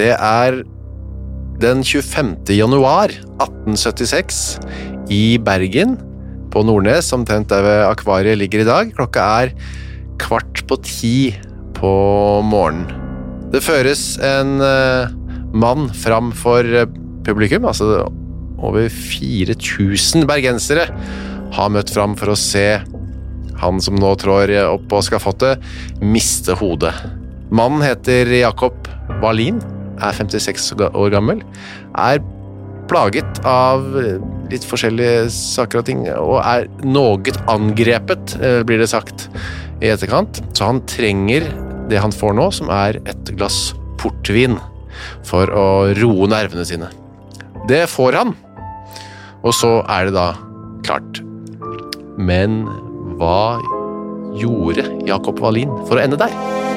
Det er den 25. januar 1876 i Bergen, på Nordnes, omtrent der ved akvariet ligger i dag. Klokka er kvart på ti på morgenen. Det føres en eh, mann fram for eh, publikum, altså over 4000 bergensere har møtt fram for å se han som nå trår opp på skafottet, miste hodet. Mannen heter Jakob Wallin, er 56 år gammel, er plaget av litt forskjellige saker og ting, og er noe angrepet, eh, blir det sagt i etterkant. Så han trenger det han får nå, som er et glass portvin, for å roe nervene sine. Det får han, og så er det da klart. Men hva gjorde Jakob Wallin for å ende der?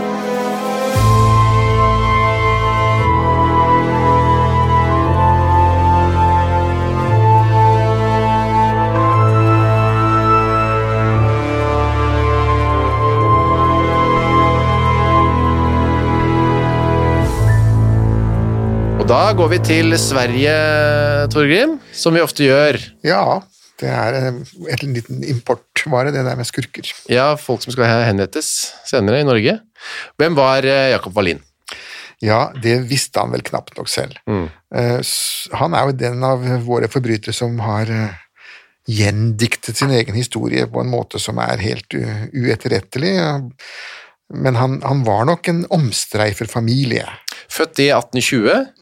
Og da går vi til Sverige, Torgrim, som vi ofte gjør. Ja, det er eh, et liten importvare, det der med skurker. Ja, folk som skal henrettes senere i Norge. Hvem var eh, Jakob Wallin? Ja, det visste han vel knapt nok selv. Mm. Eh, Han er jo den av våre forbrytere som har gjendiktet sin egen historie på en måte som er helt uetterrettelig. Men han, han var nok en omstreifer familie. Født i 1820.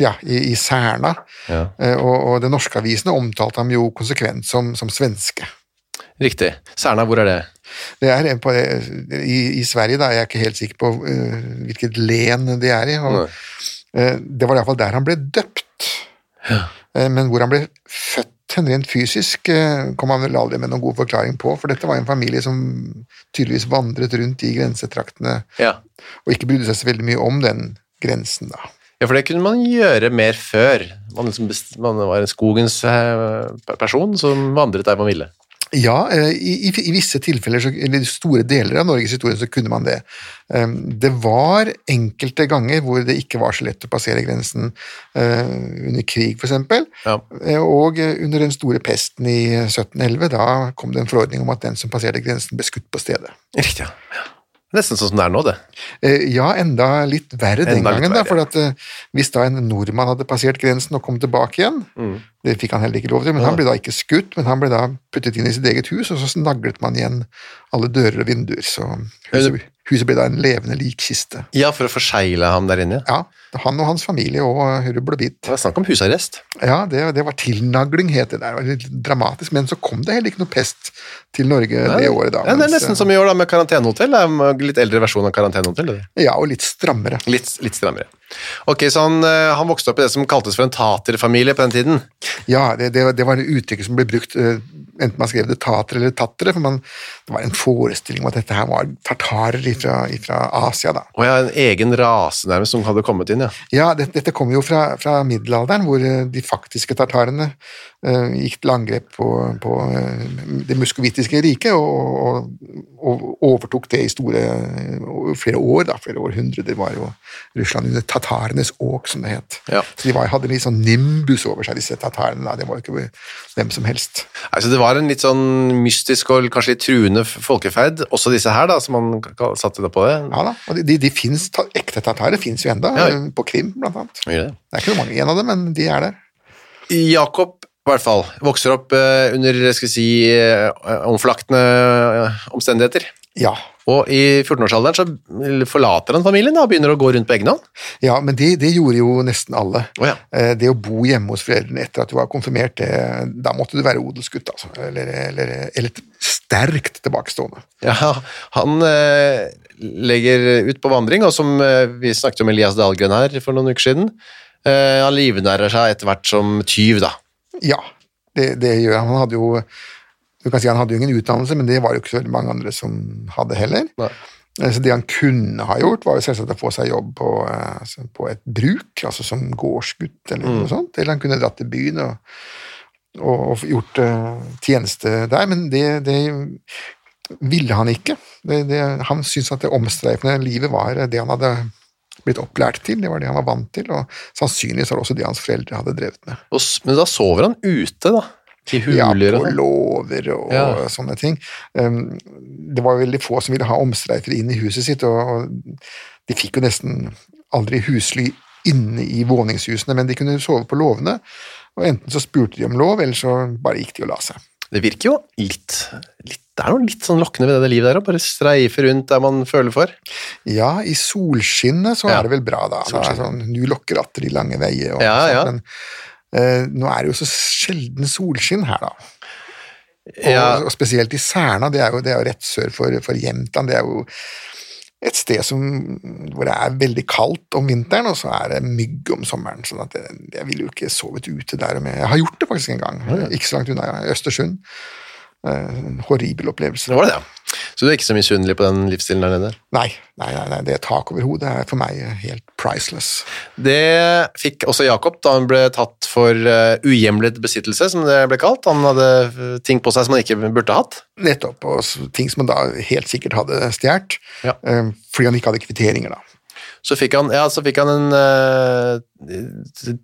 Ja, i, i Særna. Ja. Eh, Og, og de norske avisene omtalte ham jo konsekvent som, som svenske. Riktig. Serna, hvor er det? Det er en på, i, I Sverige da, Jeg er ikke helt sikker på uh, hvilket len det er i. Og, uh, det var iallfall der han ble døpt. Eh, men hvor han ble født rent fysisk, eh, kom han vel aldri med noen god forklaring på, for dette var en familie som tydeligvis vandret rundt i grensetraktene Ja. og ikke brydde seg så veldig mye om den grensen. da. Ja, for det kunne man gjøre mer før. Man, liksom man var en skogens eh, person som vandret der man ville. Ja, eh, i, i, visse tilfeller, så, eller store deler av Norges historie, så kunne man det. Um, Det var enkelte ganger hvor det ikke var så lett å passere grensen, eh, under krig for eksempel, Ja. Og under den store pesten i 1711, da kom det en forordning om at den som passerte grensen ble skutt på stedet. Riktig, ja. Ja. Nesten sånn som det er nå, det. Eh, Ja, enda litt verre den Enda den gangen, da, for at eh, hvis da en nordmann hadde passert grensen og kom tilbake igjen, Mm. det fikk han heller ikke lov til, men han ble da ikke skutt, men han ble da puttet inn i sitt eget hus, og så snaglet man igjen alle dører og vinduer, så huset, huset ble da en levende likkiste. Ja, for å forsegle ham der inne. Ja, han og hans familie og rubbel og bit. Det var snakk om husarrest. Ja, det, det var tilnagling, het det der. Det var litt dramatisk, men så kom det heller ikke noe pest til Norge det året da. Ja, det er mens, nesten som i år da, med karantenehotell. En Litt eldre versjon av karantenehotell. Ja, og litt strammere. Litt, litt strammere. Ok, så han, eh, han vokste opp i det som kaltes for en taterfamilie på den tiden. Ja, det, det, det var et uttrykk som ble brukt eh, enten man skrev det tater eller tattere, for man, det var en forestilling om at dette her var tartarer fra, Asia. da. Og ja, en egen rase nærmest som hadde kommet inn, ja. Ja, det, dette kommer jo fra, fra middelalderen, hvor eh, de faktiske tartarene gikk til angrep på, på eh, det muskovittiske riket og, og, overtok det i store flere år, da, flere århundrer. Var jo Russland under tatarenes åk, som det het. Ja. Så de var, hadde litt sånn nimbus over seg, disse tatarene. da. Det var ikke hvem som helst. Altså, det var en litt sånn mystisk og kanskje litt truende folkeferd, også disse her, da, som man satte det på det. Ja da, og de, de, de finnes, Ekte tatarer fins jo enda, Ja. eh, på Krim blant annet. Ja. det. Er ikke mange igjen av dem, men de er der. Jakob, i hvert fall, vokser opp eh, under, skal si, eh, omflaktende eh, omstendigheter. Ja. Og i 14-årsalderen så forlater han familien da, og begynner å gå rundt på egen hånd. Ja, men det, det gjorde jo nesten alle. Oh, ja. Det å bo hjemme hos foreldrene etter at du var konfirmert, det, da måtte du være odelsgutt, altså. Eller, eller, eller sterkt tilbakestående. Ja, han eh, legger ut på vandring, og som eh, vi snakket om Elias Dahlgren her for noen uker siden, eh, han livnærer seg etter hvert som tyv, da. Ja, det, det gjør han. Han hadde jo du kan si Han hadde jo ingen utdannelse, men det var jo ikke så mange andre som hadde heller. Nei. Eh, Så det han kunne ha gjort, var jo selvsagt å få seg jobb på, eh, altså på et bruk, altså som gårdsgutt eller noe sånt. Eller han kunne dratt til byen og, og, og gjort uh, tjeneste der, men det, det ville han ikke. Det, det, han syntes at det omstreifende livet var det han hadde blitt opplært til, det var det han var vant til, og sannsynligvis var det også det hans foreldre hadde drevet med. Men da sover han ute, da. Huler, Ja, på sånn. låver og Ja. sånne ting. Det var veldig få som ville ha omstreifere inn i huset sitt, og de fikk jo nesten aldri husly inne i våningshusene, men de kunne sove på låvene, og enten så spurte de om lov, eller så bare gikk de og la seg. Det virker jo litt, litt Det er noe litt sånn lokkende ved det livet der, å bare streife rundt der man føler for. Ja, i solskinnet så Ja. er det vel bra, da. Er sånn, nu lokker atter de lange veier. Og Ja, ja. Men eh, nå er det jo så sjelden solskinn her, da. Og, og spesielt i Serna, det er jo, det er jo rett sør for, for Jämtland. Det er jo et sted som, hvor det er veldig kaldt om vinteren, og så er det mygg om sommeren. sånn at jeg, jeg ville jo ikke sovet ute der. Med. Jeg har gjort det faktisk en gang, ikke så langt unna, Østersund. Eh, En horribel opplevelse. Det var det, ja. Så du er ikke så misunnelig på den livsstilen der nede? Nei, nei, nei, nei, det tak over hodet er for meg helt priceless. Det fikk også Jakob da han ble tatt for uh, uhjemlet besittelse, som det ble kalt. Han hadde eh, ting på seg som han ikke burde hatt. Nettopp, og ting som han da helt sikkert hadde stjålet, Ja. eh, fordi han ikke hadde kvitteringer, da. Så fikk han, ja, så fikk han en uh,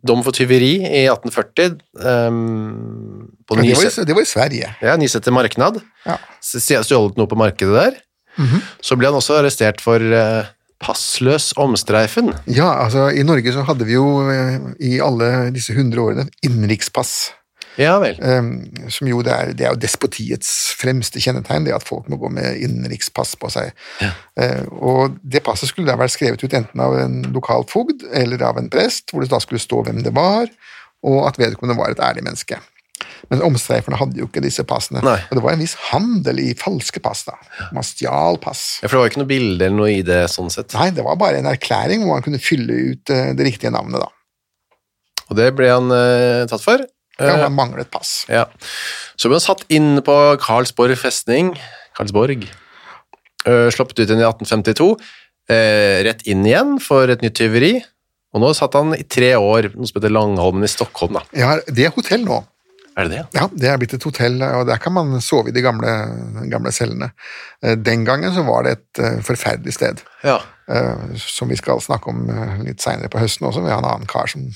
dom for tyveri i 1840 Um, på det, var, i- det var i Sverige. ja, Nysetter marknad. Ja. Stjålet noe på markedet der. Mhm. Så ble han også arrestert for uh, passløs omstreifen. Ja, altså i Norge så hadde vi jo eh, i alle disse hundre årene innenrikspass. Ja vel. eh, som jo det er, det er jo despotiets fremste kjennetegn, det at folk må gå med innenrikspass på seg. Eh, og det passet skulle da vært skrevet ut enten av en lokal fogd eller av en prest, hvor det da skulle stå hvem det var, og at vedkommende var et ærlig menneske. Men omstreiferne hadde jo ikke disse passene, Nei. og det var en viss handel i falske pass. da. Man stjal pass. Ja, for det var ikke noe bilde eller noe i det sånn sett. Nei, det var bare en erklæring hvor man kunne fylle ut eh, det riktige navnet. da. Og det ble han eh, tatt for. Ja, Eh, manglet pass. Ja. Så ble han satt inn på Karlsborg festning, Karlsborg, øh, sluppet ut igjen i 1852, eh, rett inn igjen for et nytt tyveri, og nå satt han i tre år, noe som heter Langholmen i Stockholm da. Ja, det er hotell nå. Er det det? Ja, det er blitt et hotell, og der kan man sove i de gamle, gamle cellene. Eh, Den gangen så var det et eh, forferdelig sted, Ja. eh, som vi skal snakke om litt senere på høsten også. Vi har en annen kar som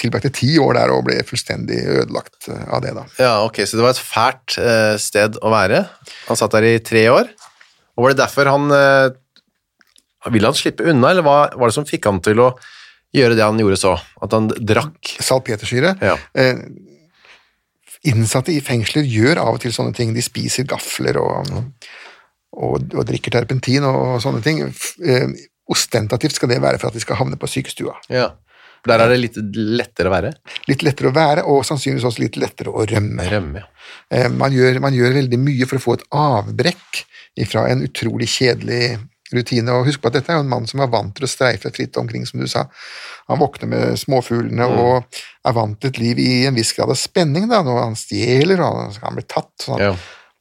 tilbrakte ti år der og ble fullstendig ødelagt av det. da. Ja, ok, så det var et fælt sted å være. Han satt der i tre år, og var det derfor han ville han slippe unna, eller hva var det som fikk han til å gjøre det han gjorde så? At han drakk? Salpetersyre. Ja. Eh, innsatte i fengsler gjør av og til sånne ting. De spiser gafler og, og, og drikker terpentin og sånne ting. Eh, ostentativt skal det være for at de skal havne på sykestua. Ja. Der er det litt lettere å være. Litt lettere å være, og sannsynligvis også litt lettere å rømme. Rømme, ja. Eh, Man gjør, man gjør veldig mye for å få et avbrekk fra en utrolig kjedelig rutine. Og husk på at dette er jo en mann som er vant til å streife fritt omkring, som du sa. Han våkner med småfuglene og er vant til et liv i en viss grad av spenning da, når han stjeler og han- blir tatt. Sånn Ja.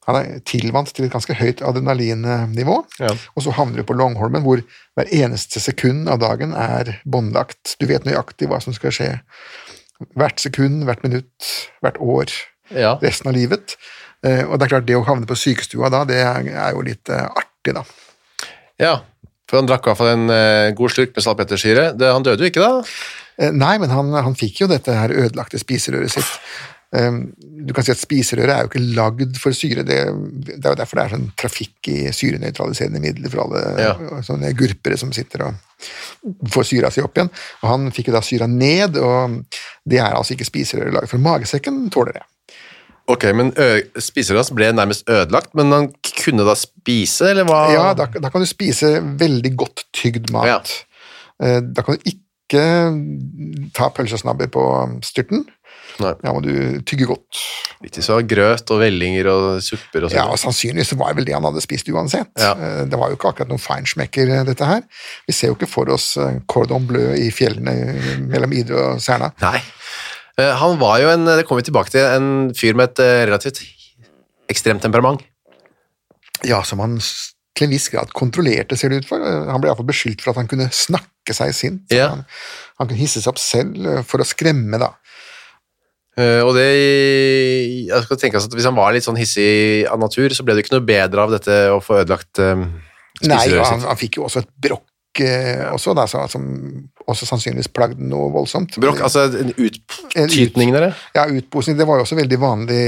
Han er tilvant til et ganske høyt adrenalinnivå. Ja. Og så havner du på Longholmen, hvor hver eneste sekund av dagen er båndlagt. Du vet nøyaktig hva som skal skje hvert sekund, hvert minutt, hvert år, Ja. resten av livet. Eh, Og det er klart, det å havne på sykestua da, det er er jo litt eh, artig, da. Ja. For han drakk i hvert fall en eh, god slurk med salpetersyre. Det- Han døde jo ikke, da. Eh, Nei, men han, han fikk jo dette her ødelagte spiserøret sitt. Um, Du kan si at spiserøret er jo ikke lagd for syre. Det, det er jo derfor det er sånn trafikk i syrenøytraliserende midler for alle Ja. sånne gurpere som sitter og får syra si opp igjen. Og han fikk jo da syra ned, og det er altså ikke spiserøret laget for. Magesekken tåler det. Ok, men hans ble nærmest ødelagt, men han kunne da spise, eller hva? Ja, da, da kan du spise veldig godt tygd mat. Ja. Eh, Da kan du ikke ta pølsesnabber på styrten. Nei. Da må du tygge godt. Ikke så grøt og vellinger og supper og sånn. Ja, og Sannsynligvis var det vel det han hadde spist uansett. Ja. Eh, Det var jo ikke akkurat noen feinschmecker, eh, dette her. Vi ser jo ikke for oss cordon bleu i fjellene mellom Idre og Serna. Nei. Eh, Han var jo en, det kommer vi tilbake til, en fyr med et eh, relativt ekstremt temperament. Ja, som han til en viss grad kontrollerte, ser det ut for. Eh, Han ble iallfall beskyldt for at han kunne snakke seg sint. Ja. Han, han kunne hisse seg opp selv for å skremme, da. Og det, jeg skal tenke at hvis han var litt sånn hissig av natur, så ble det ikke noe bedre av dette å få ødelagt eh, Nei, han, han fikk jo også et brokk også, da, som også sannsynligvis plagde noe voldsomt. Brokk, altså en uttytning, dere? Ja, utposing, det var jo også veldig vanlig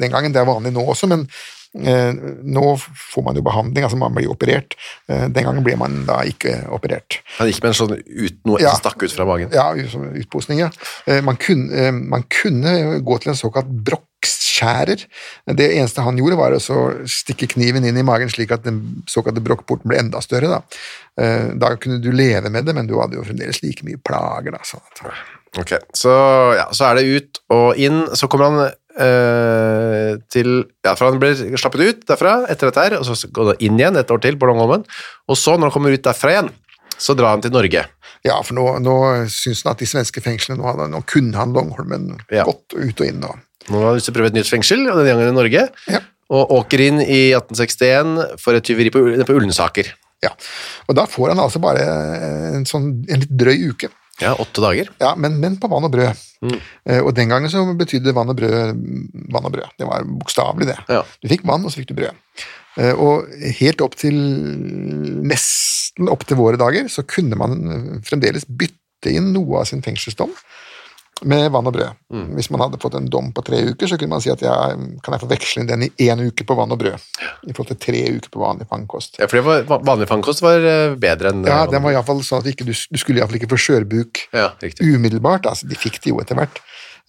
den gangen. Det er vanlig nå også, men nå får man jo behandling, altså man blir operert. Eh, den gangen ble man da ikke operert. Han gikk med en sånn ut, noe Ja. som stakk ut fra magen. Ja, utposning, ja. Eh, man, kunne, eh, man kunne gå til en såkalt brokkskjærer. Det eneste han gjorde, var å stikke kniven inn i magen slik at den såkalte brokkporten ble enda større. Da. Eh, da kunne du leve med det, men du hadde jo fremdeles like mye plager. Da, sånn Ok, så, ja, så er det ut og inn, så kommer han eh, til, ja, for han blir slappet ut derfra etter dette her, og så går han inn igjen et år til på Longholmen, og så når han kommer ut derfra igjen, så drar han til Norge. Ja, for nå, nå syns han at de svenske fengslene nå, hadde, nå kunne han Longholmen Ja. godt ut og inn. Og, Nå har han lyst til å prøve et nytt fengsel, og denne gangen i Norge, Ja. og åker inn i 1861 for et tyveri på, på Ullensaker. ja. og da får han altså bare en, sånn, en litt drøy uke. Ja, åtte dager. Ja, men, men på vann og brød. Eh, og den gangen så betydde vann og brød vann og brød. Det var bokstavelig, det. Ja. Du fikk vann, og så fikk du brød. Eh, og helt opp til nesten opp til våre dager så kunne man eh, fremdeles bytte inn noe av sin fengselsdom med vann og brød. Hvis man hadde fått en dom på tre uker, så kunne man si at ja, kan jeg få veksle inn den i én uke på vann og brød, i forhold til tre uker på vanlig fangkost. Ja, for det var, vanlig fangkost var eh, bedre enn... Ja, den var i alle fall sånn at ikke, du, du skulle iallfall ikke få skjørbuk Ja, umiddelbart. altså De fikk det jo etter hvert.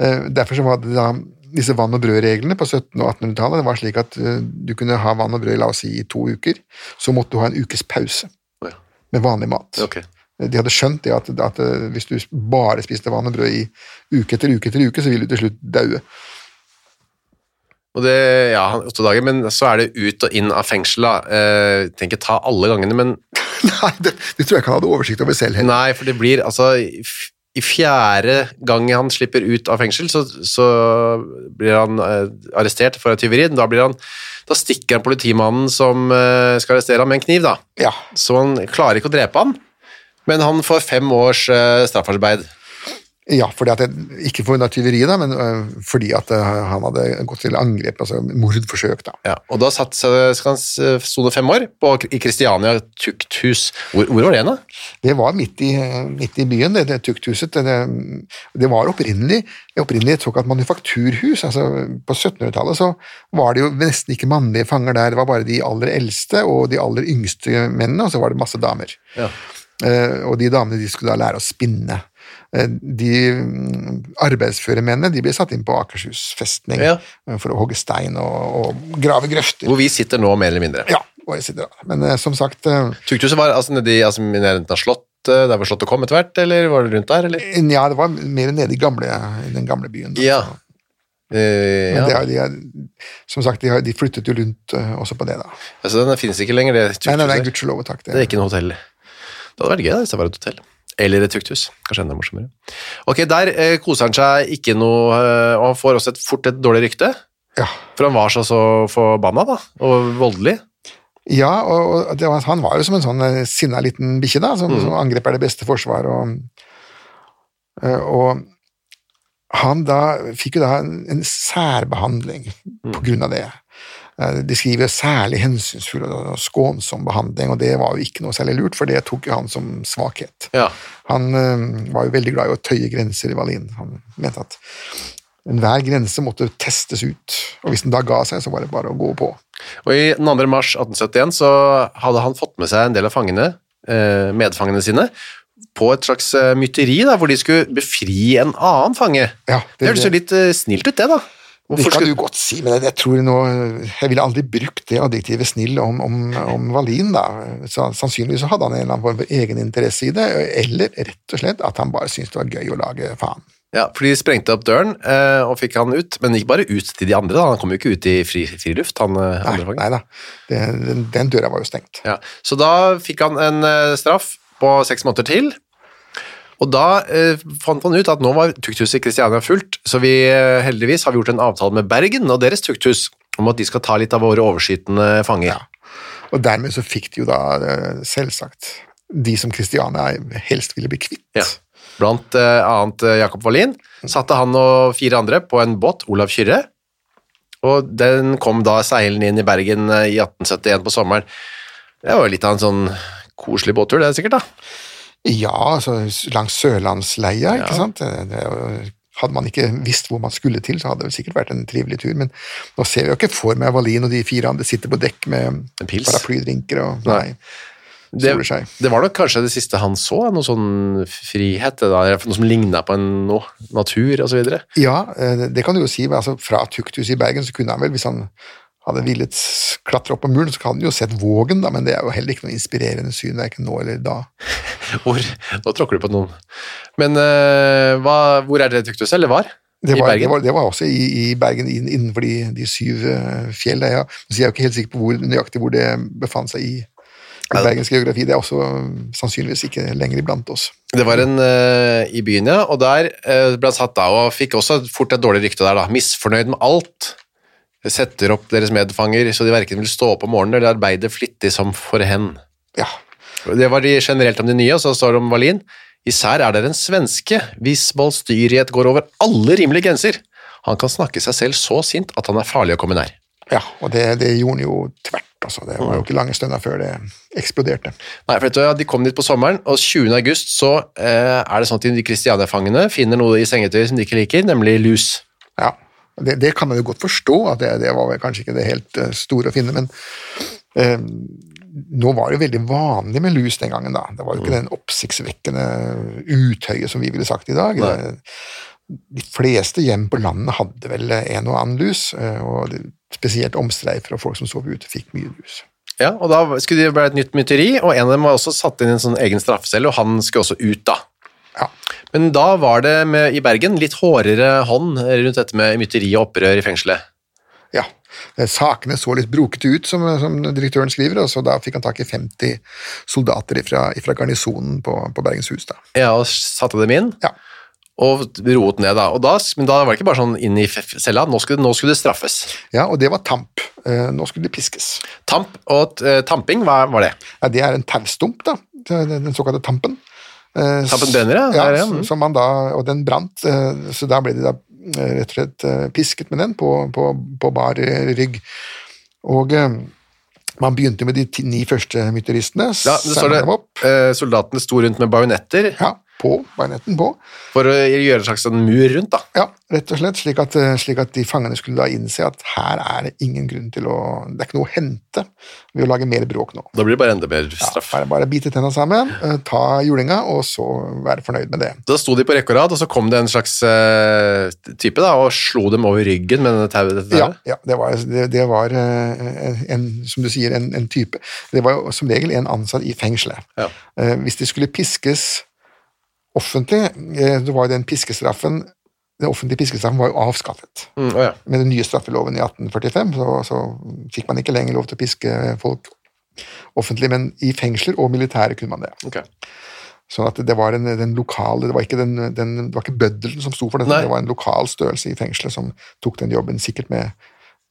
Eh, Derfor så var det da disse vann- og brødreglene på 1700- og 1800-tallet. Det var slik at eh, du kunne ha vann og brød la oss si, i to uker. Så måtte du ha en ukes pause med vanlig mat. Ok. De hadde skjønt det at, at eh, hvis du bare spiste vann og brød i uke etter uke etter uke, så ville du til slutt daue. Og det, ja, åtte dager, men så er det ut og inn av fengsel da. Eh, tenker ta alle gangene, men Nei, det, det tror jeg ikke han hadde oversikt over selv heller. nei, for det blir altså i fjerde gang han slipper ut av fengsel, så, så blir han eh, arrestert for tyveri. Da, blir han, da stikker han politimannen som eh, skal arrestere ham med en kniv, da. Ja, Så han klarer ikke å drepe han, men han får fem års eh, straffarbeid. ja fordi at jeg, ikke for tyveri, da, men øh, fordi at øh, han hadde gått til angrep, altså mordforsøk. da. Ja, og da satt, skal han sone fem år på, i Kristiania tukthus. Hvor, hvor var det da? Det var midt i, midt i byen, det, det tukthuset. Det, det var opprinnelig, opprinnelig et såkalt manufakturhus. altså På 1700-tallet så var det jo nesten ikke mannlige fanger der, det var bare de aller eldste og de aller yngste mennene, og så var det masse damer. Ja. Eh, og de damene de skulle da lære å spinne. Eh, de mm, arbeidsføre mennene de ble satt inn på Akershus festning Ja. eh, for å hogge stein og, og grave grøfter. Hvor vi sitter nå, mer eller mindre. Ja, hvor jeg sitter da. Men som sagt Tuktuset var altså nedi altså, nærheten av Slottet, der hvor Slottet kom etter hvert, eller var det rundt der, eller? Ja, det var mer nede i, gamle, i den gamle byen. da. Ja. Men ja. det er, de er, som sagt, de, har, de flyttet jo rundt også på det, da. Altså, den finnes ikke lenger, det Nei, nei, nei, gudskjelov og takk. Det er ikke noe hotell. Det hadde vært gøy da, hvis det var et hotell. Eller et tukthus. Kanskje enda morsommere. Ok, der eh, koser han seg ikke noe, eh, og han får også et, fort et dårlig rykte. Ja, For han var så, så forbanna, da, og voldelig. ja og, og det var, han var jo som en sånn eh, sinna liten bikkje, da, som, som angrep er det beste forsvar, og, eh, og han da fikk jo da en, en særbehandling på grunn av det. Eh, De skriver særlig hensynsfull og skånsom behandling, og det var jo ikke noe særlig lurt, for det tok jo han som svakhet. Ja. Han eh, var jo veldig glad i å tøye grenser i Wallin. Han mente at enhver grense måtte testes ut, og hvis den da ga seg, så var det bare å gå på. Og i den 2. mars 1871 så hadde han fått med seg en del av fangene, eh, medfangene sine, på et slags mytteri da, hvor de skulle befri en annen fange. Ja, Det høres jo litt snilt ut det da. Det Hvorfor kan du godt si, men jeg, tror nå Jeg ville aldri brukt det adjektivet snill om, om, om Wallin, da. Så, sannsynligvis hadde han en eller annen form for egeninteresse i det, eller rett og slett at han bare syntes det var gøy å lage faen. Ja, for de sprengte opp døren eh, og fikk han ut, men ikke bare ut til de andre da, han kom jo ikke ut i fri, friluft, han eh, Nei, andre fangen. nei da, den, den døra var jo stengt. Ja, så da fikk han en eh, straff på seks måneder til, og da eh, fant han ut at nå var tukthuset i Kristiania fullt, så vi eh, heldigvis har vi gjort en avtale med Bergen og deres tukthus om at de skal ta litt av våre overskytende fanger. Og dermed så fikk de jo da eh, selvsagt de som Kristiania helst ville bli kvitt. Ja. Blant eh, annet eh, Jakob Wallin satte han og fire andre på en båt, Olav Kyrre, og den kom da seilende inn i Bergen i 1871 på sommeren. Det var jo litt av en sånn koselig båttur, det er sikkert da. Ja, altså langs Sørlandsleia, ikke Ja. sant. Det, er jo- hadde man ikke visst hvor man skulle til, så hadde det sikkert vært en trivelig tur, men nå ser vi jo ikke for meg Valin og de fire andre sitter på dekk med paraplydrinker og Nei. nei, Det, det var nok kanskje det siste han så, noe sånn frihet, noe som lignet på en noe, natur videre. Ja, eh, det- kan du jo si. Altså, fra tukthuset i Bergen så kunne han vel, hvis han hadde villet klatre opp på muren, så hadde han jo sett Vågen, da, men det er jo heller ikke noe inspirerende syn, verken nå eller da. Hvor, nå tråkker du på noen. Men uh, hva, hvor er det tukthus, eller var? Det var, det var, det var også i, i Bergen, innenfor de, de syv fjell. Der, Ja. Så jeg er jo ikke helt sikker på hvor, nøyaktig hvor det befant seg i, i. Bergens geografi. Det er også eh, sannsynligvis ikke lenger iblant oss. Det var en uh, i byen, ja, og der uh, ble han satt da, og fikk også fort et dårlig rykte der da. Misfornøyd med alt. Setter opp deres medfanger, så de verken vil stå opp om morgenen eller arbeide flittig som for hen. Ja, Det var de generelt om de nye, og så står det om Wallin. Især er det den svenske, hvis voldstyrighet går over alle rimelige grenser. Han kan snakke seg selv så sint at han er farlig å komme nær. ja og det, det gjorde han jo tvert. Altså. Det var jo ikke lange stunder før det eksploderte. Nei, for du, De kom dit på sommeren, og 20. august så eh, er det sånn at de Kristiania-fangene finner noe i sengetøyet som de ikke liker, nemlig lus. Ja, det, det kan man jo godt forstå, at det, det var kanskje ikke det helt eh, store å finne, men eh, nå var det jo veldig vanlig med lus den gangen, da. Det var jo ikke den oppsiktsvekkende uthøye som vi ville sagt i dag. Nei. De fleste hjem på landet hadde vel en og annen lus, eh, og spesielt omstreifer og folk som sov ute, fikk mye lus. Ja, og Da skulle det bli et nytt mytteri, og en av dem var også satt inn i en sånn egen straffecelle, og han skulle også ut da. Ja. Men da var det med, i Bergen litt hårdere hånd rundt dette med mytteri og opprør i fengselet. Ja, eh, sakene så litt brokete ut, som, som direktøren skriver, og så da fikk han tak i 50 soldater fra garnisonen på, på Bergenshus. Da. Ja, og satte dem inn, Ja. og roet ned da. Da. Men da var det ikke bare sånn inn i cella, nå skulle, nå skulle det straffes. ja, og det var tamp. Eh, Nå skulle det piskes. Tamp og eh, tamping, hva var det? Ja, det er en taustump, da, den den såkalte tampen. Eh, brenner, ja. ja som- man da, og den brant, eh, så da ble de da eh, rett og slett pisket med den på, på, på bar rygg. Og man begynte med de ti, ni første mytteristene. Ja, det står det, soldatene sto rundt med bajonetter ja, på bajonetten på. for å gjøre en slags sånn mur rundt da. Ja, rett og slett, slik at, slik at de fangene skulle da innse at her er det ingen grunn til å Det er ikke noe å hente ved å lage mer bråk nå. Da blir det bare enda mer Ja, straff. bare, bare bite tenna sammen, eh, ta julinga, og så være fornøyd med det. Da sto de på rekke og rad, og så kom det en slags uh, type da, og slo dem over ryggen med denne tauet. Ja, ja det var, det, det var uh, en, som du sier, en, en type. Det var som regel en ansatt i fengselet. Ja. Uh, Hvis de skulle piskes offentlig, det var den piskestraffen den offentlige piskestraffen var jo avskaffet. Mm, ja. Med den nye straffeloven i 1845 så, så fikk man ikke lenger lov til å piske folk offentlig, men i fengsler og militære kunne man det. Okay. Sånn at det var en, den lokale, det var ikke, den, den, det var ikke bøddelen som sto for dette, Nei. det var en lokal størrelse i fengselet som tok den jobben, sikkert med,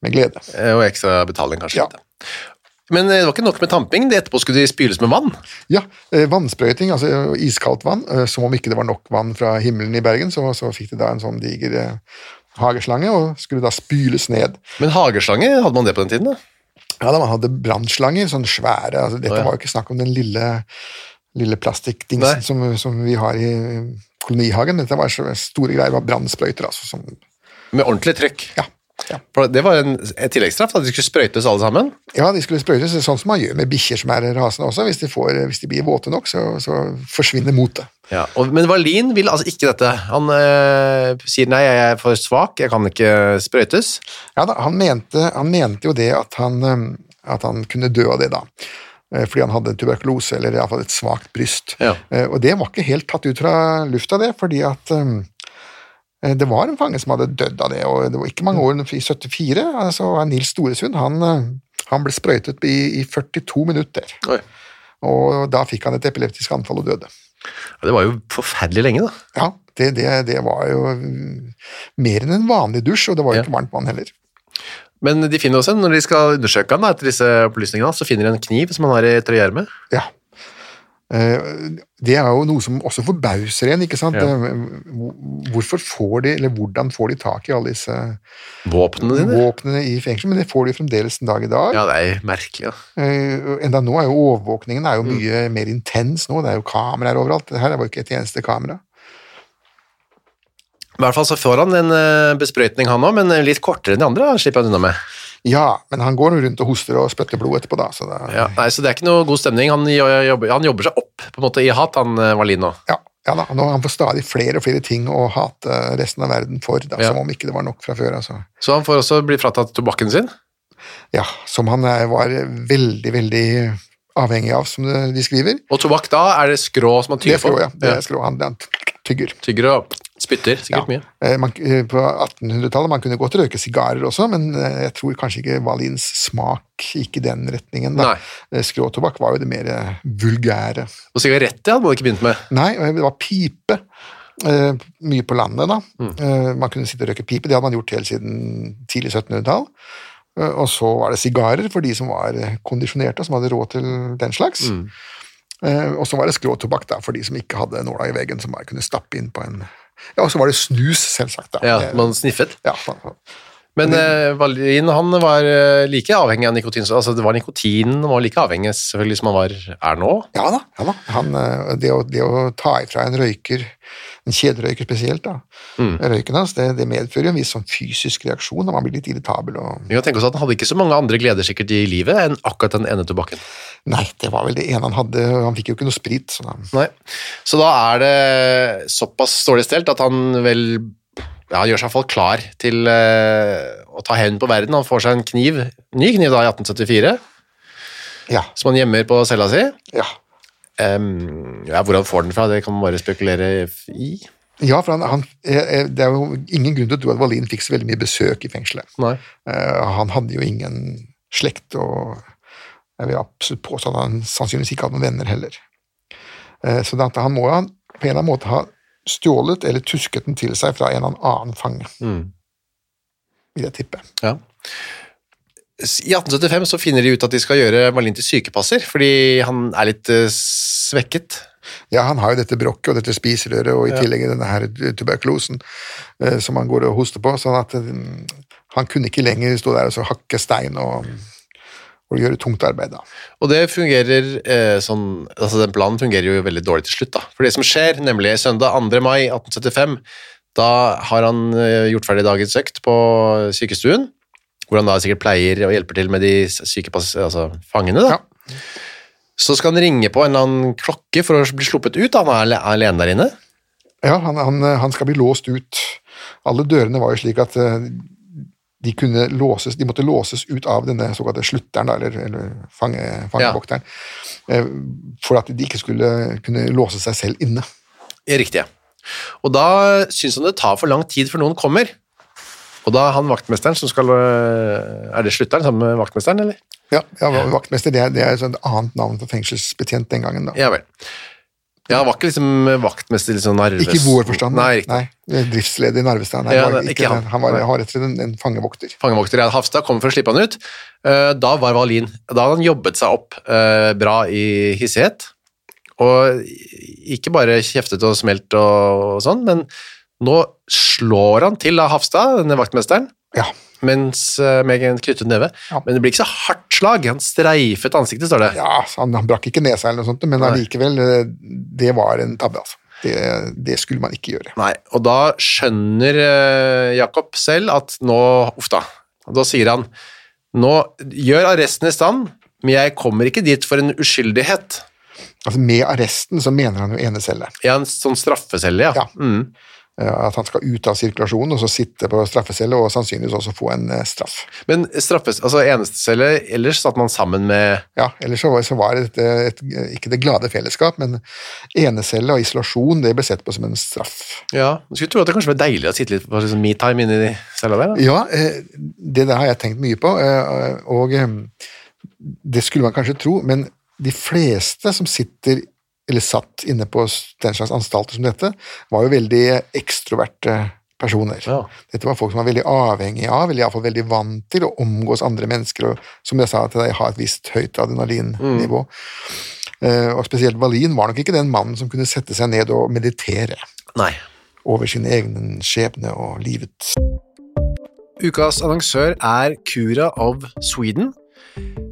med glede. Eh, Og ekstra betaling kanskje. Ja. Men det var ikke nok med tamping, det etterpå skulle de spyles med vann. Ja, eh, vannsprøyting, altså iskaldt vann. eh, Som om ikke det var nok vann fra himmelen i Bergen, så, så fikk de da en sånn diger eh, hageslange og skulle da spyles ned. Men hageslange, hadde man det på den tiden? da? Ja, da man hadde brannslanger, sånn svære altså, Dette oh, ja. var jo ikke snakk om den lille, lille plastikkdingsen som, som vi har i kolonihagen. Dette var så store greier, det var brannsprøyter, altså. Som, Med ordentlig trykk. ja, ja. Det var en, et tilleggsstraff, at de skulle sprøytes alle sammen. ja, de skulle sprøytes sånn som man gjør med bikkjer som er rasende også. Hvis de, får, hvis de blir våte nok, så, så forsvinner motet. Ja, og, Men Wallin vil altså ikke dette. Han øh, sier nei, jeg er for svak, jeg kan ikke sprøytes. Ja da, han mente, han mente jo det at han, eh, at han kunne dø av det, da. Eh, Fordi han hadde tuberkulose, eller iallfall et svakt bryst. Ja. Og det var ikke helt tatt ut fra lufta, det, fordi at eh, det var en fange som hadde dødd av det, og det var ikke mange år i 74. altså Nils Storesund han, eh, han ble sprøytet i, i 42 minutter, Oi. og da fikk han et epileptisk anfall og døde. Ja, det var jo forferdelig lenge, da. Ja, det, det, det var jo mm, mer enn en vanlig dusj, og det var jo Ja. ikke varmt vann heller. Men de finner også, når de skal undersøke han da, etter disse opplysningene, så finner de en kniv som han har i trøyeermet. Ja. Eh, Det er jo noe som også forbauser en, ikke sant? Ja. Eh, Hvorfor får de, eller hvordan får de tak i alle disse Våpnene dine? våpnene i fengsel? Men det får de fremdeles en dag i dag. Ja, det er merkelig. Ja. Eh, Enda nå er jo overvåkningen er jo Mm. mye mer intens nå, det er jo kameraer overalt. Det her var jo ikke et eneste kamera. I hvert fall så får han en besprøytning han òg, men litt kortere enn de andre. slipper han unna med. Ja, men han går nå rundt og hoster og spytter blod etterpå, da. Så det, Ja, nei, så det er ikke noe god stemning. Han jobber, han jobber seg opp på en måte i hat, han Valino. Wallin ja, ja da, nå, Han får stadig flere og flere ting å hate resten av verden for, da, Ja. som om ikke det var nok fra før. altså. Så han får også bli fratatt tobakken sin. Ja, Som han er, var veldig, veldig avhengig av, som de skriver. Og tobakk da er det skrå som han Det er tygger skrå, ja. Det er skrå, han, han tygger. Tygger og spytter sikkert mye. Eh, Man, eh, på 1800-tallet man kunne godt røyke sigarer også, men eh, jeg tror kanskje ikke Valins smak gikk i den retningen. da. Nei. Skråtobakk var jo det mer vulgære. Og sigaretter hadde man ikke begynt med. Nei, det var pipe. Uh, mye på landet, da. Mm. Uh, man kunne sitte og røyke pipe, det hadde man gjort helt siden tidlig 1700-tall. Uh, og så var det sigarer for de som var kondisjonerte, som hadde råd til den slags. Mm. Og så var det skråtobakk da, for de som ikke hadde nåla i veggen, som bare kunne stappe inn på en Ja, og så var det snus, selvsagt. da. Ja, man sniffet. ja, man- Men uh, Valin han var eh, like avhengig av nikotin. så- Altså, det var nikotinen var like avhengig selvfølgelig som han var, er nå. ja da. ja da. Han, eh, det, å, det å ta ifra en røyker, en kjederøyker spesielt, da, Mm. røyken hans, det, det medfører jo en viss sånn fysisk reaksjon, og man blir litt irritabel. og Vi kan tenke oss at Han hadde ikke så mange andre gleder sikkert i livet enn akkurat den ene tobakken. Nei, det var vel det ene han hadde, han fikk jo ikke noe sprit. Så da, Nei. Så da er det såpass dårlig stelt at han vel ja, gjør seg iallfall klar til uh, å ta hevn på verden. Han får seg en kniv, ny kniv da i 1874, ja, som han gjemmer på cella si. ja. Um, ja, hvor han får den fra, det kan man bare spekulere i. ja, for han, han, eh, det er jo ingen grunn til å tro at Wallin fikk så veldig mye besøk i fengselet. Eh, han hadde jo ingen slekt, og jeg vil absolutt påstå at han sannsynligvis ikke hadde noen venner heller. Uh, så det, han må jo på en eller annen måte ha stjålet eller tusket den til seg fra en eller annen fange, Mm. vil jeg tippe. Ja. I 1875 så finner de ut at de skal gjøre Marlin til sykepasser, fordi han er litt uh, svekket. Ja, han har jo dette brokket og dette spiserøret, og i tillegg denne her tuberkulosen uh, som han går og hoster på, sånn at uh, han kunne ikke lenger stå der og så hakke stein og, og gjøre tungt arbeid. da. Og det fungerer eh, sånn Altså, den planen fungerer jo veldig dårlig til slutt, da. For det som skjer, nemlig søndag 2. mai 1875, da har han eh, gjort ferdig dagens økt på sykestuen, hvor han da sikkert pleier og hjelper til med de syke Altså fangene, da. Ja. Så skal han ringe på en eller annen klokke for å bli sluppet ut. da. Han er alene der inne. Ja, han, han, han skal bli låst ut. Alle dørene var jo slik at eh, de låses, de måtte låses ut av denne såkalte slutteren, eller, eller fange, fangevokteren, ja. for at de ikke skulle kunne låse seg selv inne. Riktig. Og da syns han det tar for lang tid før noen kommer. Og da er han vaktmesteren som skal øh, Er det slutteren sammen med vaktmesteren, eller? Ja, ja vaktmester det er, det er et annet navn for fengselsbetjent den gangen. da. Ja vel. Ja, han var ikke liksom vaktmester litt sånn Narves. Ikke i vår forstand. Nei. Nei, Driftsleder i Narvestad. Ja, var ikke han. han var, rett og slett en, en fangevokter. Fangevokter. Ja, Hafstad kom for å slippe han ut. Eh, Da var Valin Da hadde han jobbet seg opp eh, bra i hissighet. Og ikke bare kjeftet og smelt og, sånn, men nå slår han til av Hafstad, denne vaktmesteren, Ja. Mens, eh, med en knyttet neve. Ja. Men det blir ikke så hardt slag. Han streifet ansiktet, står det. Ja, han, han brakk ikke nesa eller noe sånt, men allikevel, eh, det var en tabbe, altså. Det, det skulle man ikke gjøre. Nei, og da skjønner eh, Jakob selv at nå Uff da. Da sier han nå gjør arresten i stand, men jeg kommer ikke dit for en uskyldighet. Altså Med arresten så mener han jo enecelle. Ja, en sånn straffecelle, ja. Ja. Mm. Eh, At han skal ut av sirkulasjonen og så sitte på straffecelle og sannsynligvis også få en eh, straff. Men straffes, altså enestecelle, ellers satt man sammen med Ja, Ellers så var, så var det et, et, ikke det glade fellesskap, men enecelle og isolasjon det ble sett på som en straff. Ja, du skulle tro at det kanskje var deilig å sitte litt på liksom metime inni i cella der. Da. Ja, eh, det der har jeg tenkt mye på, og det skulle man kanskje tro, men de fleste som sitter eller satt inne på den slags anstalter som dette, var jo veldig ekstroverte personer. Ja. Dette var folk som var veldig avhengige av, eller iallfall veldig vant til å omgås andre mennesker, og som jeg sa til deg, ha et visst høyt adrenalinnivå. Eh, Og spesielt Wallin var nok ikke den mannen som kunne sette seg ned og meditere Nei. over sin egen skjebne og livet. Ukas annonsør er Cura of Sweden.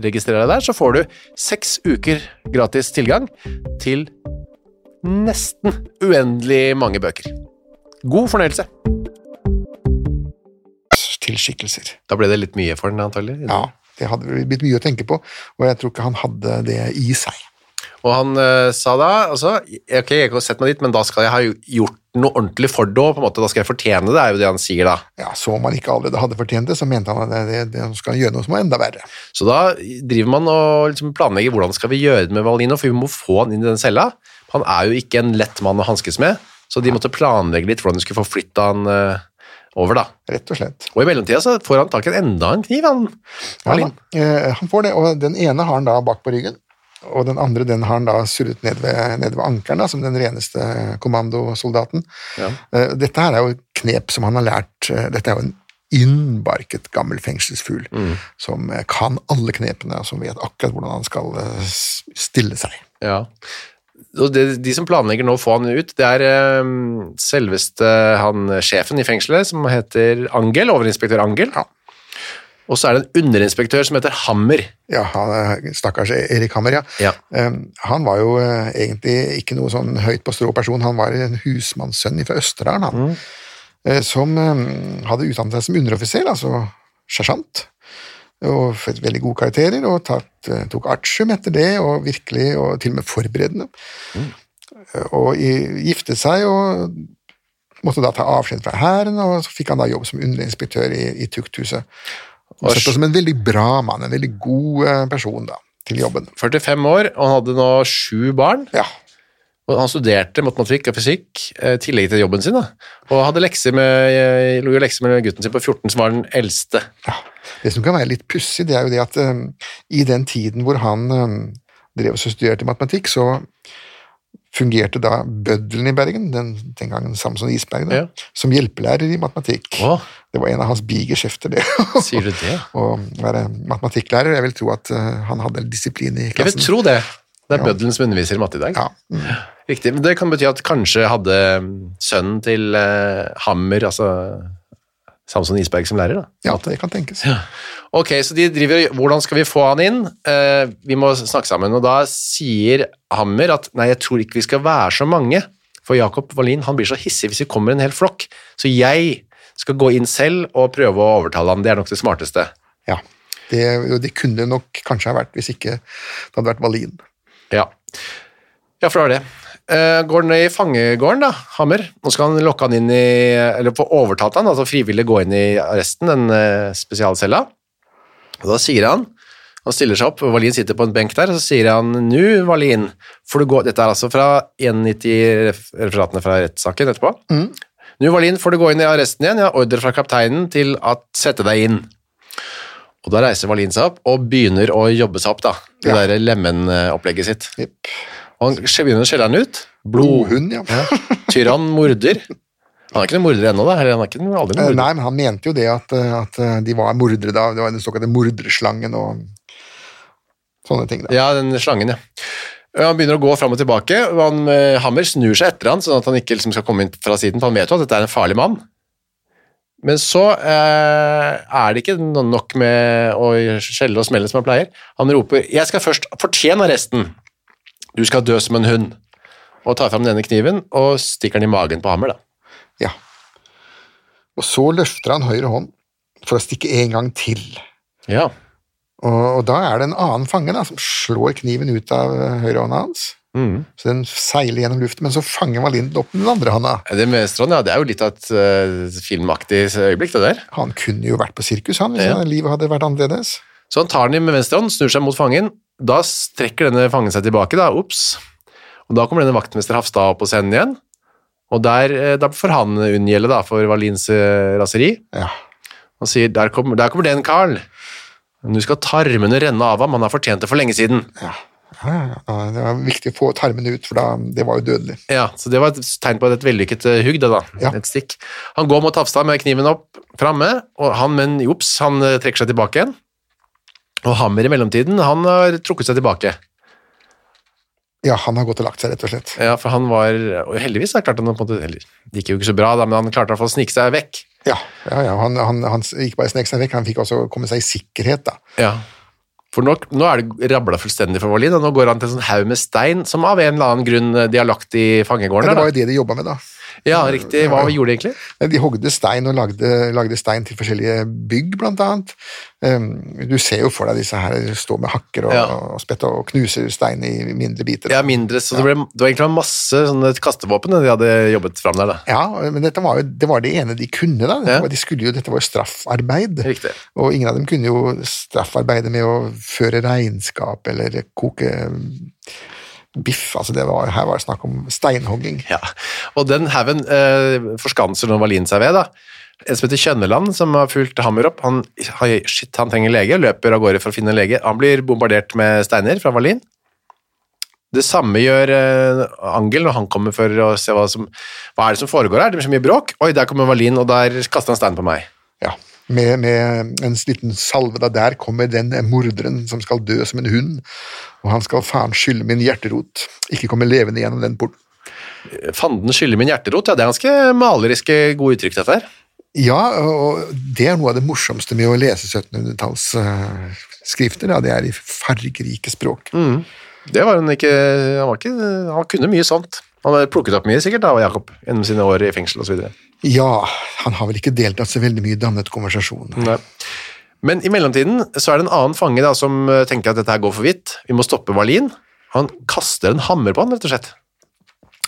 registrer deg der, så får du seks uker gratis tilgang til nesten uendelig mange bøker. God fornøyelse. Til skikkelser. Da ble det litt mye for den, antagelig. Ja, det hadde blitt mye å tenke på, og jeg tror ikke han hadde det i seg. Og han uh, sa da altså, ok, jeg kan sette meg dit, men da skal jeg ha gjort noe ordentlig for det, måte, da skal jeg fortjene det, er jo det han sier da. Ja, Så om han ikke allerede hadde fortjent det, så mente han at det, det, skal gjøre noe som er enda verre. Så da driver man og liksom planlegger hvordan skal vi gjøre det med Valino, for vi må få han inn i den cella. Han er jo ikke en lett mann å hanskes med, så de måtte planlegge litt hvordan de skulle få flytta han, uh, over, da. rett og slett. Og i mellomtida så får han tak i enda en kniv, han. Ja, han. Eh, han får det, og den ene har han da bak på ryggen, og den andre den har han da surret ned ved, ned ved ankeren, da, som den reneste kommandosoldaten. Ja. Eh, Dette her er jo et knep som han har lært eh, Dette er jo en innbarket gammel fengselsfugl Mm. som eh, kan alle knepene, og som vet akkurat hvordan han skal stille seg. Ja. Og det, de som planlegger nå å få han ut, det er selveste han sjefen i fengselet, som heter Angel, overinspektør Angel. Ja. Og så er det en underinspektør som heter Hammer. Ja, han, stakkars Erik Hammer, ja. Ja. Um, Han var jo uh, egentlig ikke noe sånn høyt på strå person, han var en husmannssønn fra Østerdalen, han. Eh, Som um, hadde utdannet seg som underoffiser, altså sersjant. Og fått veldig gode karakterer, og tatt, eh, tok artium etter det, og virkelig, og til og med forberedende. Mm. Og i- giftet seg, og måtte da ta avskjed fra hæren, og så fikk han da jobb som underinspektør i, i tukthuset. Og sett som en veldig bra mann, en veldig god eh, person da, til jobben. 45 år, og han hadde nå sju barn. Ja, Og han studerte matematikk og fysikk eh, i tillegg til jobben sin. Da. Og hadde lekser med, eh, lekser med gutten sin på 14, som var den eldste. ja. Det som kan være litt pussig, det er jo det at um, i den tiden hvor han um, drev og studerte matematikk, så fungerte da bøddelen i Bergen, den, den gangen Samson Isberg, da, Ja. som hjelpelærer i matematikk. Å. Det var en av hans bigeskjefter, det. Sier du det? Å være matematikklærer. Jeg vil tro at eh, han hadde disiplin i klassen. Jeg vil tro det. Det er Ja. bøddelen som underviser i matte i dag. Ja. mm. Riktig, men det kan bety at kanskje hadde mm, sønnen til uh, Hammer, altså Samson Isberg som lærer, da. ja, det kan tenkes. Ok, så de driver, hvordan skal vi få han inn? Uh, vi må snakke sammen, og da sier Hammer at nei, jeg tror ikke vi skal være så mange, for Jakob Wallin han blir så hissig hvis vi kommer en hel flokk, så jeg skal gå inn selv og prøve å overtale han, det er nok det smarteste. Ja. Det, det kunne nok kanskje ha vært hvis ikke det hadde vært Wallin. Ja, ja for det var det. Eh, går han i fangegården da, Hammer. Nå skal han lokke han inn i, eller få overtalt han, altså frivillig gå inn i arresten, den eh, spesialcella. Og da sier han, han stiller seg opp, Wallin sitter på en benk der, og så sier han, nu Wallin, får du gå, dette er altså fra 190-referatene fra rettssaken etterpå. Nu Wallin, får du gå inn i arresten igjen, jeg har ordre fra kapteinen til å sette deg inn. Og da reiser Wallin seg opp og begynner å jobbe seg opp da, det Ja. der lemmen-opplegget sitt. Yep. Og han begynner å skjelle han ut. Blodhund, ja. Tyrann morder. Han er ikke noen morder ennå, da. Eller han er ikke noen, aldri Eh, noen morder. Nei, men han mente jo det at, eh, at eh, de var mordere da. Det var den såkalte morderslangen og sånne ting. da. Ja, den slangen, ja. Han begynner å gå fram og tilbake, og han, eh, Hammer snur seg etter han, sånn at han ikke liksom skal komme inn fra siden, for han vet jo at dette er en farlig mann. Men så eh, er det ikke nok med å skjelle og smelle som han pleier. Han roper 'Jeg skal først fortjene arresten'. Du skal dø som en hund. Og tar fram denne kniven og stikker den i magen på Hammer, da. Ja. Og så løfter han høyre hånd for å stikke en gang til. Ja. Og, og da er det en annen fange da, som slår kniven ut av eh, høyrehånda hans. Mm. Så den seiler gjennom luften, men så fanger Wallin den opp med den andre hånda. Det med Strand, ja, det er jo litt av et uh, filmaktig øyeblikk, det der. Han kunne jo vært på sirkus, han, hvis Ja. livet hadde vært annerledes. Så han tar den med venstre hånd, snur seg mot fangen. Da strekker denne fangen seg tilbake, da. Ops. Og da kommer denne vaktmester Hafstad opp på scenen igjen. Og der, der får han unngjelde da, for Valins eh, raseri. Ja. Han sier der kommer, der kommer den, Carl. Du skal tarmene renne av ham, han har fortjent det for lenge siden. Ja. Det var viktig å få tarmene ut, for da, det var jo dødelig. Ja, så det var et tegn på et vellykket eh, hugg, det da. Ja. Et stikk. Han går mot Hafstad med kniven opp framme, og han, men jops, han eh, trekker seg tilbake igjen. Og Hammer i mellomtiden, han har trukket seg tilbake. Ja, han har gått og lagt seg, rett og slett. Ja, for han var, og heldigvis har klarte han på en måte, eller, det gikk jo ikke så bra da, men han klarte i hvert fall å snike seg vekk. Ja, ja, ja han, han, han ikke bare snek seg vekk, han fikk også komme seg i sikkerhet, da. Ja. For nå, nå er det rabla fullstendig for Wallin, og nå går han til en sånn haug med stein, som av en eller annen grunn de har lagt i fangegården Ja, det var jo det de jobba med, da. Ja, riktig. Hva gjorde de egentlig? De hogde stein og lagde, lagde stein til forskjellige bygg, blant annet. Um, du ser jo for deg disse her stå med hakker og, Ja. og spett og knuser stein i mindre biter. Ja, mindre, så det, ble, det var egentlig masse sånne kastevåpen de hadde jobbet fram der da. Ja, men dette var jo det, var det ene de kunne, da. Dette, var, de skulle jo, dette var jo straffarbeid. Riktig. Og ingen av dem kunne jo straffarbeide med å føre regnskap eller koke biff. Altså det var, her var det snakk om steinhogging. Ja, og den haugen eh, forskanser nå Wallin seg ved, da. En som heter Kjønneland, som har fulgt Hammer opp, han, shit, han trenger lege, løper av gårde for å finne en lege. Han blir bombardert med steiner fra Wallin. Det samme gjør eh, Angel når han kommer for å se hva som Hva er det som foregår her? Det blir så mye bråk. Oi, der kommer Wallin, og der kaster han stein på meg. Ja, med, med en liten salve da der kommer den morderen som skal dø som en hund, og han skal faen skylde min hjerterot, ikke komme levende gjennom den porten. Fanden skylder min hjerterot. Ja, det er ganske maleriske gode uttrykk, dette her. Ja, og det er noe av det morsomste med å lese 1700-tallsskrifter, Uh, det er i fargerike språk. Det var han ikke Han, var ikke, han kunne mye sånt. Han har plukket opp mye, sikkert, da, Jakob, gjennom sine år i fengsel osv. Ja, han har vel ikke deltatt så veldig mye i dannet konversasjon. Nei. Men i mellomtiden så er det en annen fange da, som eh, tenker at dette her går for vidt. Vi må stoppe Wallin. Han kaster en hammer på han, rett og slett.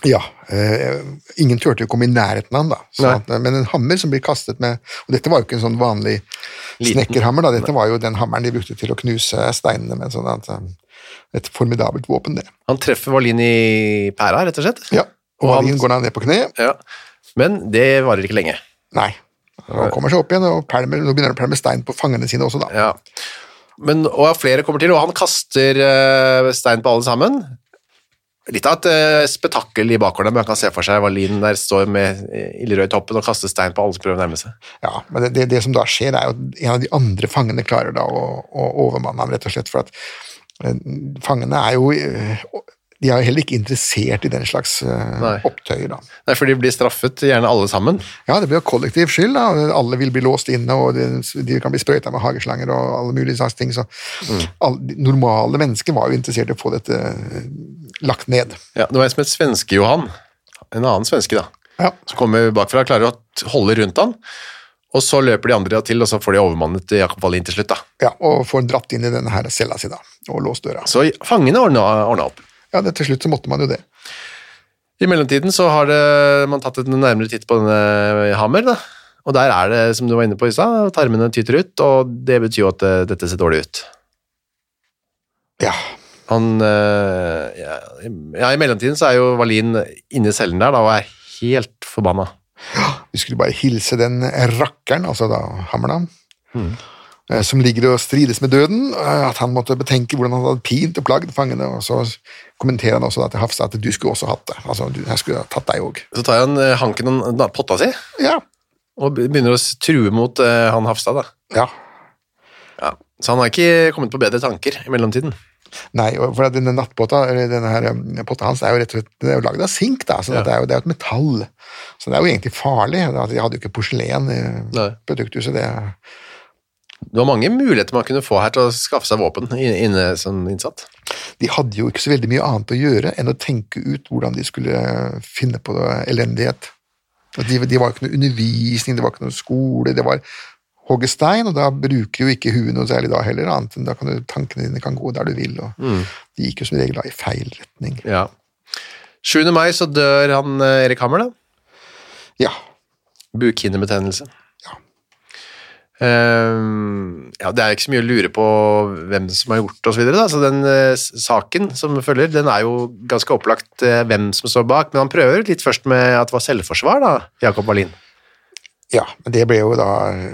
Ja, eh, ingen turte å komme i nærheten av han da, så at, men en hammer som blir kastet med, og dette var jo ikke en sånn vanlig Liten. snekkerhammer da, dette var jo den hammeren de brukte til å knuse steinene med, sånn at eh, et formidabelt våpen det. Han treffer Wallin i pæra, rett og slett. Ja, og Og han- Wallin går da ned på kne, Ja. Men det varer ikke lenge. nei, han kommer seg opp igjen, og pælmer, nå begynner han å pælme stein på fangene sine også da. Ja. Men, og flere kommer til, og han kaster eh, stein på alle sammen. Litt av et eh, spetakkel i bakgården, men man kan se for seg Wallin der står med eh, ildrød i toppen og kaster stein på alle som prøver å nærme seg. Ja, men det, det, det som da skjer, er jo at en av de andre fangene klarer da å, å overmanne ham, rett og slett, for at fangene er jo de er jo heller ikke interessert i den slags eh, Nei. opptøyer. da. Nei, for de blir straffet, gjerne alle sammen. Ja, det blir jo kollektiv skyld. da. Alle vil bli låst inne, og de, kan bli sprøyta med hageslanger og alle mulige slags ting. Så Mm. alle, normale mennesker var jo interessert i å få dette eh, lagt ned. Ja, det var en som het Svenske-Johan, en annen svenske da, Ja, som kommer bakfra og klarer å holde rundt han, og så løper de andre til, og så får de overmannet Jakob Wallin til slutt da. ja Og får dratt inn i denne her cella si da, og låst døra. Så fangene ordna opp. Ja, det, Til slutt så måtte man jo det. I mellomtiden så har det, man tatt en nærmere titt på denne hammer, da. Og der er det, som du var inne på i stad, tarmene tyter ut, og det betyr jo at eh, dette ser dårlig ut. Ja, Han, eh, ja, ja, i mellomtiden så er jo Valin inne i cellen der da, og er helt forbanna. Vi skulle bare hilse den rakkeren, altså da hammeren, Mm. Eh, som ligger og strides med døden, eh, at han måtte betenke hvordan han hadde pint og plagd fangene, og så kommenterer han også da til Hafstad at du skulle også hatt det. Altså, du, jeg skulle ha tatt deg òg. Så tar han eh, hanken og potta si, Ja. og begynner å true mot han Hafstad. Da. ja. Ja. Så han har ikke kommet på bedre tanker i mellomtiden. Nei, for denne nattpotta, eller denne her potta hans, er jo rett og slett det er jo laget av sink, da, så Ja. det, er jo, det er et metall. Så det er jo egentlig farlig. at De hadde jo ikke porselen i produkthuset, det Det var mange muligheter man kunne få her til å skaffe seg våpen inne som innsatt. De hadde jo ikke så veldig mye annet å gjøre enn å tenke ut hvordan de skulle finne på elendighet. De, de var ikke noe undervisning, det var ikke noe skole, det var hogge stein, og da bruker jo ikke huet noe særlig da heller, annet enn da kan du, tankene dine kan gå der du vil, og de gikk jo som regel da i feil retning. Ja. 7. mai så dør han eh, Erik Hammer, da. Ja, Bukhinnebetennelse. Ehm, ja, det er ikke så mye å lure på hvem som har gjort det og så videre. Så den uh, saken som følger, den er jo ganske opplagt uh, hvem som står bak, men han prøver litt først med at det var selvforsvar, da, Jakob Wallin. ja, men det ble jo da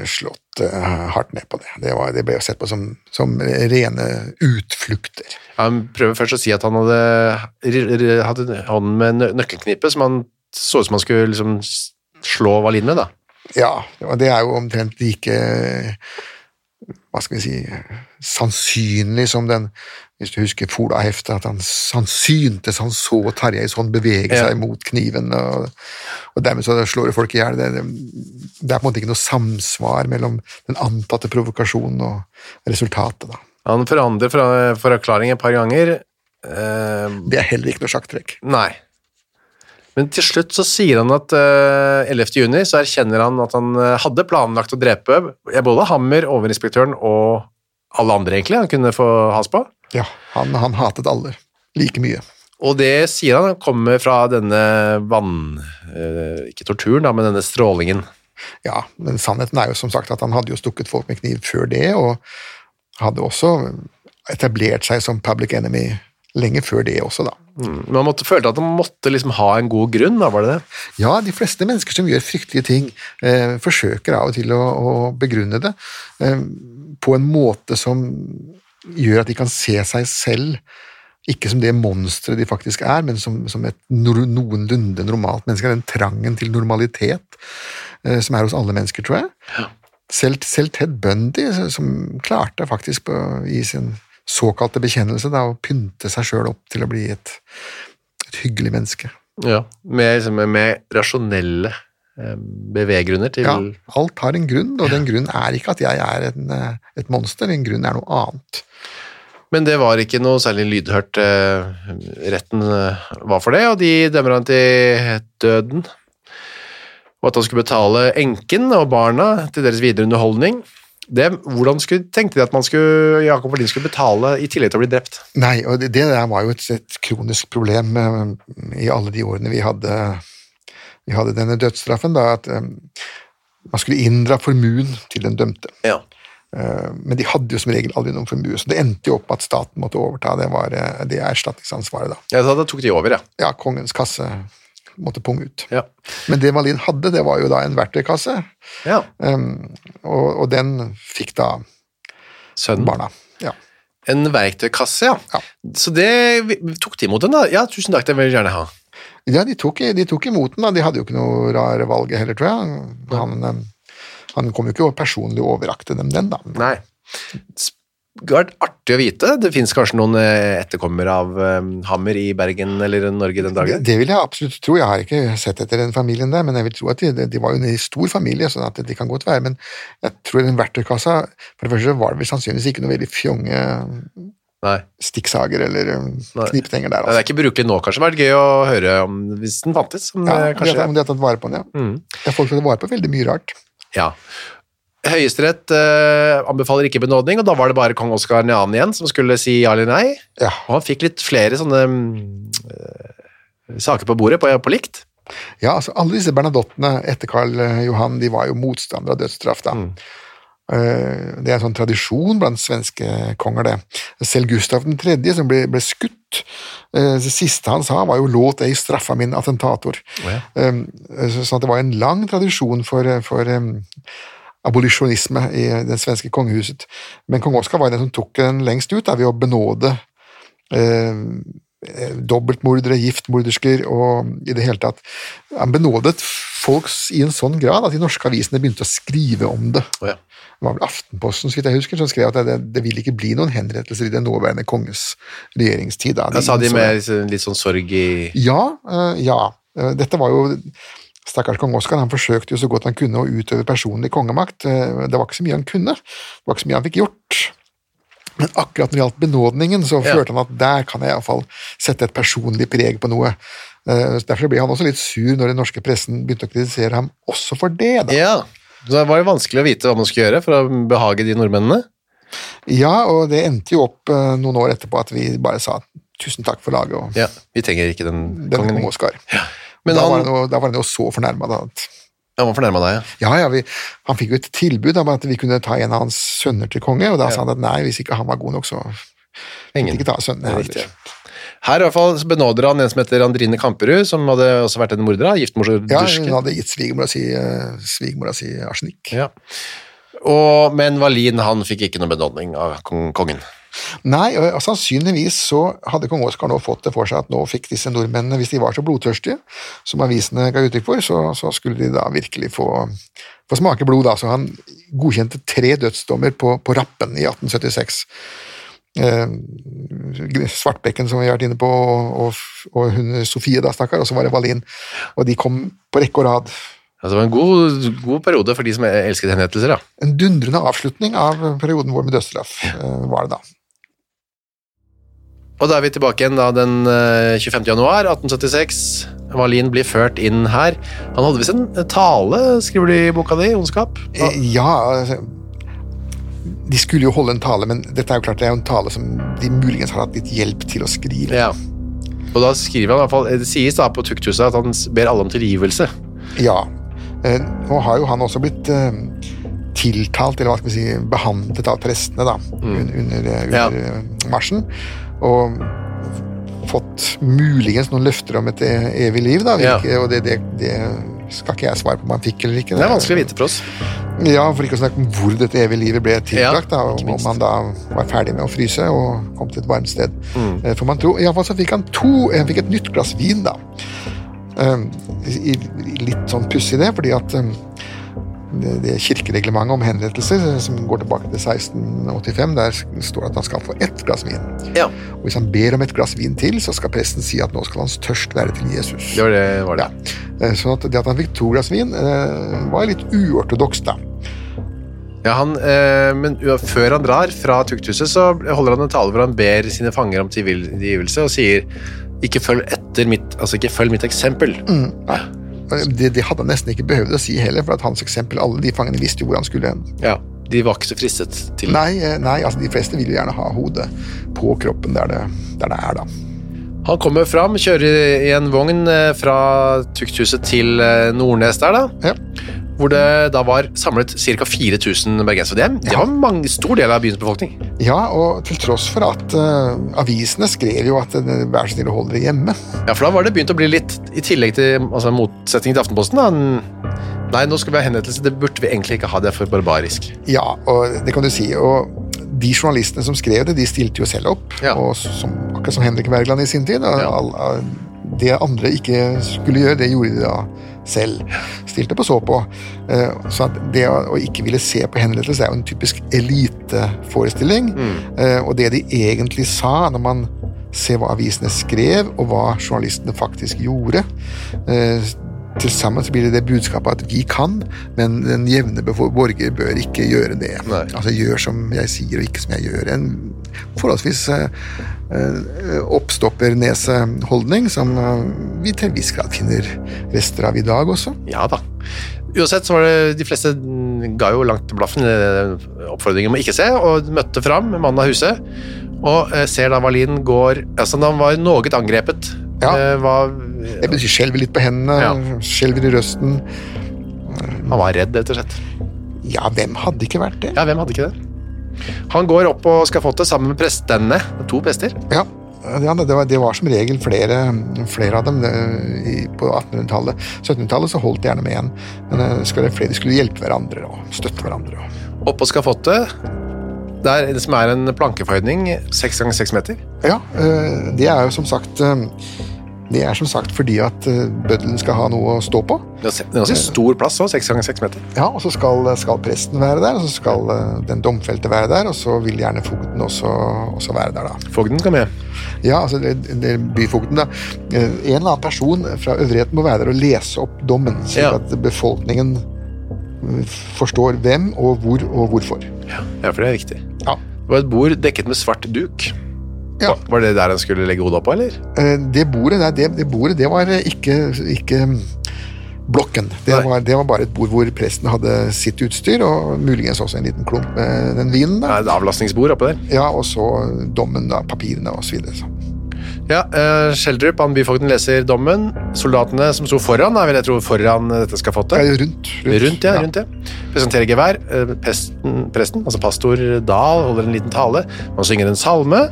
slått hardt ned på det. Det, var, det ble jo sett på som, som rene utflukter. Han prøver først å si at han hadde hadde hånden med nø- som han så ut som han skulle liksom slå Wallin med, da. Ja, og det er jo omtrent like hva skal vi si sannsynlig som den hvis du husker Fola-heftet, at han, sannsyntes syntes han så Tarjei sånn bevege Ja. seg mot kniven, og, og dermed så slår det folk i hjel. Det, det, det er på en måte ikke noe samsvar mellom den antatte provokasjonen og resultatet. Da. Han forandrer for forklaring et par ganger. Eh, Det er heller ikke noe sjakktrekk. nei. Men til slutt så sier han at uh, 11. juni så erkjenner han at han eh, hadde planlagt å drepe eh, både Hammer, overinspektøren og alle andre egentlig han kunne få has på. Ja, han, han hatet alle like mye. Og det sier han kommer fra denne vann... eh, ikke torturen da, men denne strålingen. Ja, men sannheten er jo som sagt at han hadde jo stukket folk med kniv før det, og hadde også etablert seg som public enemy lenge før det også, da. Man måtte, følte at man måtte liksom ha en god grunn, da var det det? Ja, de fleste mennesker som gjør fryktelige ting, eh, forsøker av og til å, å begrunne det eh, på en måte som gjør at de kan se seg selv ikke som det monsteret de faktisk er, men som, som et noenlunde normalt menneske. Den trangen til normalitet eh, som er hos alle mennesker, tror jeg. Selv, selv Ted Bundy, som klarte faktisk på, i sin såkalte bekjennelse da, å pynte seg sjøl opp til å bli et, et hyggelig menneske. Ja, Med, liksom, med rasjonelle eh, beveggrunner til Ja, alt har en grunn, og den grunnen er ikke at jeg er en, eh, et monster, den grunnen er noe annet. Men det var ikke noe særlig lydhørt. eh, Retten var for det, og de dømmer han til døden. Og at han skulle betale enken og barna til deres videre underholdning. Det, hvordan skulle, tenkte de at man skulle, Jakob Berlin skulle betale i tillegg til å bli drept? Nei, og det, det der var jo et, et kronisk problem eh, i alle de årene vi hadde, vi hadde denne dødsstraffen, da, at eh, man skulle inndra formuen til den dømte. Ja. Eh, Men de hadde jo som regel aldri noen formue, så det endte jo opp at staten måtte overta det, var, det erstatningsansvaret. da. ja da tok de over, ja. Ja, kongens kasse måtte punge ut. Ja. Men det Malin hadde, det var jo da en verktøykasse, ja. um, og, og den fikk da Sønnen. barna. Ja. En verktøykasse, ja. Ja. Så det tok de imot den, da? Ja, tusen takk, det vil jeg gjerne ha. Ja, de tok, de tok imot den, da. De hadde jo ikke noe rare valg heller, tror jeg. Han, han kom jo ikke og personlig overrakte dem den, da. Nei. Det hadde vært artig å vite. Det finnes kanskje noen eh, etterkommere av eh, Hammer i Bergen eller Norge den dagen? det vil jeg absolutt tro. Jeg har ikke sett etter den familien der, men jeg vil tro at de, de var jo en stor familie, sånn at det kan godt være. Men jeg tror den verktøykassa For det første var det vel sannsynligvis ikke noe veldig fjonge Nei. stikksager eller knipetenger kniptenger der. Det er Altså. ikke brukelig nå, kanskje. Det hadde vært gøy å høre om hvis den fantes. Om Ja, det de kanskje har- om de har tatt vare på den, ja. Mm. folk har tatt vare på veldig mye rart. Ja. Høyesterett eh, anbefaler ikke benådning, og da var det bare kong Oskar 2. igjen som skulle si ja eller nei. Ja. Og han fikk litt flere sånne mm, eh, saker på bordet på, på likt. Ja, altså Alle disse bernadottene etter Karl eh, Johan de var jo motstandere av dødsstraff. da. Eh, Det er en sånn tradisjon blant svenske konger, det. Selv Gustav 3., som ble, ble skutt, eh, det siste han sa, var jo 'låt ei straffa min attentator'. ja. Eh, Så det var en lang tradisjon for, for abolisjonisme i det svenske kongehuset. Men kong Oskar var den som tok den lengst ut, da, ved å benåde eh, dobbeltmordere, giftmordersker og i det hele tatt Han benådet folk i en sånn grad at de norske avisene begynte å skrive om det. Oh, ja. Det var vel Aftenposten så vidt jeg husker, som skrev at det, det vil ikke bli noen henrettelser i den nåværende konges regjeringstid. Da. Da sa de med litt sånn sorg i ja, eh, ja. Eh, Dette var jo Stakkars kong Oskar han forsøkte jo så godt han kunne å utøve personlig kongemakt. Eh, Det var ikke så mye han kunne, det var ikke så mye han fikk gjort. Men akkurat når det gjaldt benådningen, så Ja. følte han at der kan jeg iallfall sette et personlig preg på noe. Eh, Derfor ble han også litt sur når den norske pressen begynte å kritisere ham også for det. da. Ja. Så det var jo vanskelig å vite hva man skulle gjøre for å behage de nordmennene. Ja, og det endte jo opp eh, noen år etterpå at vi bare sa tusen takk for laget og Ja, Vi trenger ikke den den kongen. kong Oskar. Men da, var han, han jo- da var han jo så fornærma han var fornærma deg, ja. Ja, ja, vi, Han fikk jo et tilbud om at vi kunne ta en av hans sønner til konge, og da sa han at nei, hvis ikke han var god nok, så Ingen. ikke ta sønnen Det riktig. heller. Her i hvert fall benåder han en som heter Andrine Kamperud, som hadde også vært en morder. Ja, hun hadde gitt svigermora si, uh, svigermora si arsenikk. Ja. Og, men Wallin han fikk ikke noen benådning av kongen. Nei, og, og sannsynligvis så hadde kong Oskar nå fått det for seg at nå fikk disse nordmennene, hvis de var så blodtørstige, som avisene ga uttrykk for, så, så skulle de da virkelig få, få smake blod. Da. Så han godkjente tre dødsdommer på, på rappen i 1876. Eh, Svartbekken, som vi har vært inne på, og, og hun Sofie, da, stakkar, og så var det Valin. Og de kom på rekke og rad. Altså, det var en god, god periode for de som elsket henrettelser. da. En dundrende avslutning av perioden vår med dødsstraff eh, var det da. Og da er vi tilbake igjen da den eh, 25. januar 1876. Malin blir ført inn her. Han hadde visst en tale, skriver du i boka di, Ondskap? Eh, Ja, altså, de skulle jo holde en tale, men dette er jo klart det er jo en tale som de muligens har hatt litt hjelp til å skrive. Ja. Og da skriver han i hvert fall, Det sies da på tukthuset at han ber alle om tilgivelse. Ja. Eh, Nå har jo han også blitt eh, tiltalt, eller hva skal vi si, behandlet av prestene da, mm. under, under Ja. eh, marsjen. Og fått muligens noen løfter om et e- evig liv, da. Hvilke, Og det, det, det skal ikke jeg svare på om han fikk eller ikke. Det er vanskelig å vite for oss. Ja, for ikke å snakke om hvor dette evige livet ble tilbrakt. Ja, om han da var ferdig med å fryse og kom til et varmt sted. Mm. Eh, For man tror, Iallfall så fikk han to Han fikk et nytt glass vin, da. Um, i, i, litt sånn pussig det, fordi at um, det, kirkereglementet om henrettelser, eh, som går tilbake til 1685, der står det at han skal få ett glass vin. Ja, Og hvis han ber om et glass vin til, så skal presten si at nå skal hans tørst være til Jesus. det var det. Var det. Ja. Sånn at det at han fikk to glass vin, eh, var litt uortodoks, da. Ja, han, eh, men før han drar fra tukthuset, så holder han en tale hvor han ber sine fanger om tilgivelse og sier ikke følg mitt, altså ikke følg mitt eksempel. Nei. Det, det hadde han nesten ikke behøvd å si heller, for at hans eksempel, alle de fangene visste jo hvor han skulle hen. Ja, de var ikke så fristet til Nei, eh, nei, altså de fleste vil jo gjerne ha hodet på kroppen der det, der det er, da. Han kommer fram, kjører i en vogn eh, fra tukthuset til eh, Nordnes der da, Ja. Hvor det da var samlet ca. 4000 bergensere. Det, var en stor del av byens befolkning. Ja, og til tross for at uh, avisene skrev jo at eh, vær så snill å holde dere hjemme. Ja, for da var det begynt å bli litt, i tillegg til altså, motsetningen til Aftenposten, da, nei, nå skal vi ha henrettelse, det burde vi egentlig ikke ha, det er for barbarisk. Ja, og det kan du si. Og de journalistene som skrev det, de stilte jo selv opp. Ja. Og som, akkurat som Henrik Wergeland i sin tid. Og Ja. alle- det andre ikke skulle gjøre, det gjorde de da selv. Stilte på så på. Eh, Så det å ikke ville se på henrettelse er jo en typisk eliteforestilling. Mm. Og det de egentlig sa når man ser hva avisene skrev, og hva journalistene faktisk gjorde eh, til sammen så blir det det budskapet at vi kan, men den jevne borger bør ikke gjøre det. Nei. Altså gjør som jeg sier, og ikke som jeg gjør. En forholdsvis eh, eh, oppstopperneseholdning som eh, vi til en viss grad finner rester av i dag også. Ja da. Uansett så var det de fleste ga jo langt blaffen i oppfordringen om å ikke se, og møtte fram mannen av huset, og eh, ser da Valin går, altså han var noe angrepet, Ja. eh, var, Det betyr skjelver litt på hendene, Ja. skjelver i røsten. han var redd, rett og slett. Ja, hvem hadde ikke vært det? Ja, hvem hadde ikke det? Han går opp på skafottet sammen med prestene, to prester. Ja, ja det, var, det var som regel flere, flere av dem det, i, på 1800-tallet. 1700-tallet så holdt de gjerne med en, men eh, skal det flere, de skulle hjelpe hverandre og støtte hverandre. Oppå Opp på skafottet, der det som er en plankeføydning, 6 ganger 6 meter. Ja, eh, det er jo som sagt eh, Det er som sagt fordi at eh, bøddelen skal ha noe å stå på. Det er en stor plass, også, 6 ganger 6 meter. Ja, og så skal, skal presten være der, og så skal eh, den domfelte være der, og så vil gjerne fogden også, også være der, da. Fogden skal med. Ja, altså det, det byfogden, da. Eh, En eller annen person fra øvrigheten må være der og lese opp dommen, slik Ja. at befolkningen forstår hvem og hvor og hvorfor. Ja, for det er viktig. Ja. Det var et bord dekket med svart duk. Ja. Var- det der han skulle legge hodet på, eller? Eh, Det bordet, der, det, det bordet, det var eh, ikke, ikke mm, blokken. Det var, det var bare et bord hvor presten hadde sitt utstyr, og muligens også en liten klump med den vinen. Der. Ja, et avlastningsbord oppå der. Ja, og så dommen, da, papirene videre. Ja, Skjeldrup, Schjelderup, han byfogden, leser dommen. Soldatene som sto foran, da, vil jeg tror foran eh, dette skafottet. Ja, rundt, Rundt, ja, rundt, ja. Presenterer gevær. Eh, Presten, presten, altså pastor Dahl, holder en liten tale. Man synger en salme.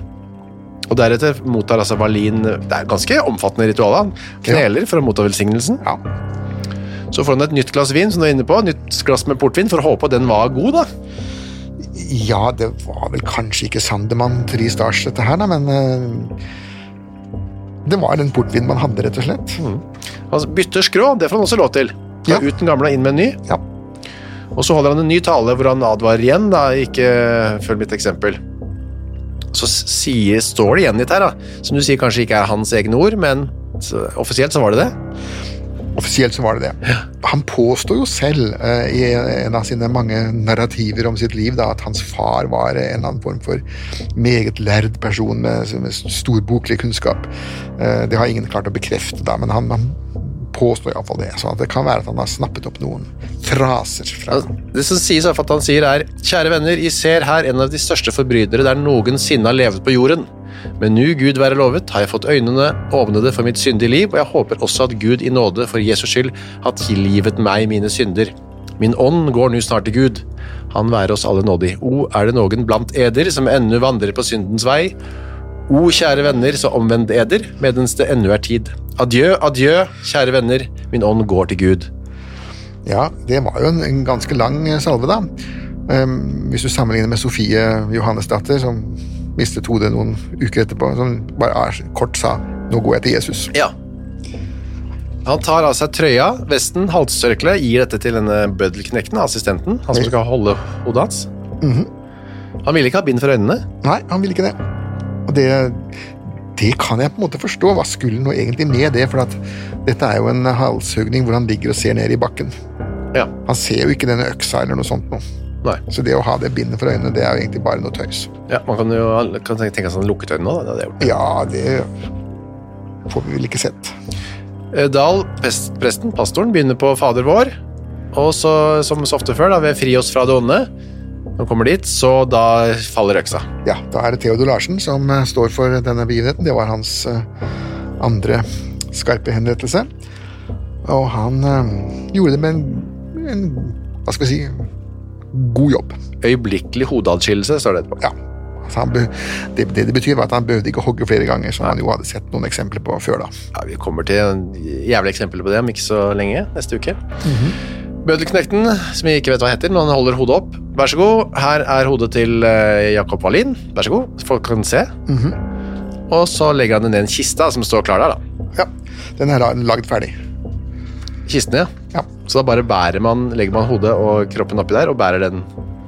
Og deretter mottar altså Valin Det er ganske omfattende ritual. Han kneler for å motta velsignelsen. Ja. Så får han et nytt glass vin, som du er inne på. Nytt glass med portvin, for å håpe at den var god, da. ja, det var vel kanskje ikke Sandemann Tri Stars, dette her, da, men uh, det var den portvinen man hadde, rett og slett. Altså bytter skrå, det får han også lov til. Ta Ja. ut den gamle inn med en ny. Ja. Og så holder han en ny tale hvor han advarer igjen, da, ikke følg mitt eksempel. Så sier, står det igjen litt her, da, som du sier kanskje ikke er hans egne ord, men så, offisielt så var det det. Offisielt så var det det. Han påstår jo selv uh, i en av sine mange narrativer om sitt liv da, at hans far var en eller annen form for meget lærd person med, med stor boklig kunnskap. Uh, det har ingen klart å bekrefte, da, men han, han påstår iallfall det. Så det kan være at han har snappet opp noen fraser fra Altså, Det som sies er at han sier er Kjære venner, I ser her en av de største forbrytere der noensinne har levet på jorden. Men nu, Gud være lovet, har jeg fått øynene åpnede for mitt syndige liv, og jeg håper også at Gud i nåde for Jesus skyld har tilgivet meg mine synder. Min ånd går nu snart til Gud. Han være oss alle nådig. O, er det noen blant eder som ennå vandrer på syndens vei? O kjære venner, så omvend eder, medens det ennå er tid. Adjø, adjø, kjære venner, min ånd går til Gud. Ja, det var jo en, en ganske lang eh, salve, da. Um, hvis du sammenligner med Sofie Johannesdatter, som mistet hodet noen uker etterpå, som bare er, kort sa 'nå går jeg til Jesus'. Ja. Han tar av seg trøya, vesten, halstørkleet, gir dette til denne bøddelknekten, assistenten, han som skal holde hodet hans. Han ville ikke ha bind for øynene. Nei, han ville ikke det. Og det, det kan jeg på en måte forstå. Hva skulle nå egentlig med det? For at dette er jo en halshugning hvor han ligger og ser ned i bakken. Ja. Han ser jo ikke denne øksa eller noe sånt noe. Nei. Så det å ha det bindet for øynene, det er jo egentlig bare noe tøys. Ja, man kan jo kan tenke tenke seg han lukket øynene da. Det det. Ja, det får vi vel ikke sett. Eh, Dahl, presten, pastoren, begynner på Fader vår, og så, som så ofte før, da, ved Fri oss fra det onde. Når han kommer dit, så da faller øksa. Ja, da er det Theodor Larsen som eh, står for denne begivenheten. Det var hans eh, andre skarpe henrettelse. Og han eh, gjorde det med en, en hva skal vi si, god jobb. Øyeblikkelig hodeadskillelse, står det etterpå. Ja. Altså han be, det, det det betyr var at han behøvde ikke hogge flere ganger, som han jo hadde sett noen eksempler på før da. Ja, Vi kommer til en jævlig eksempel på det om ikke så lenge, neste uke. Bødelknekten, som jeg ikke vet hva heter, men han holder hodet opp. Vær så god, her er hodet til eh, Jakob Wallin. Vær så god, folk kan se. Og så legger han det ned i en kiste som står klar der. da. Ja, den er lagd ferdig. Kisten, ja. Ja, Så da bare bærer man, legger man hodet og kroppen oppi der og bærer den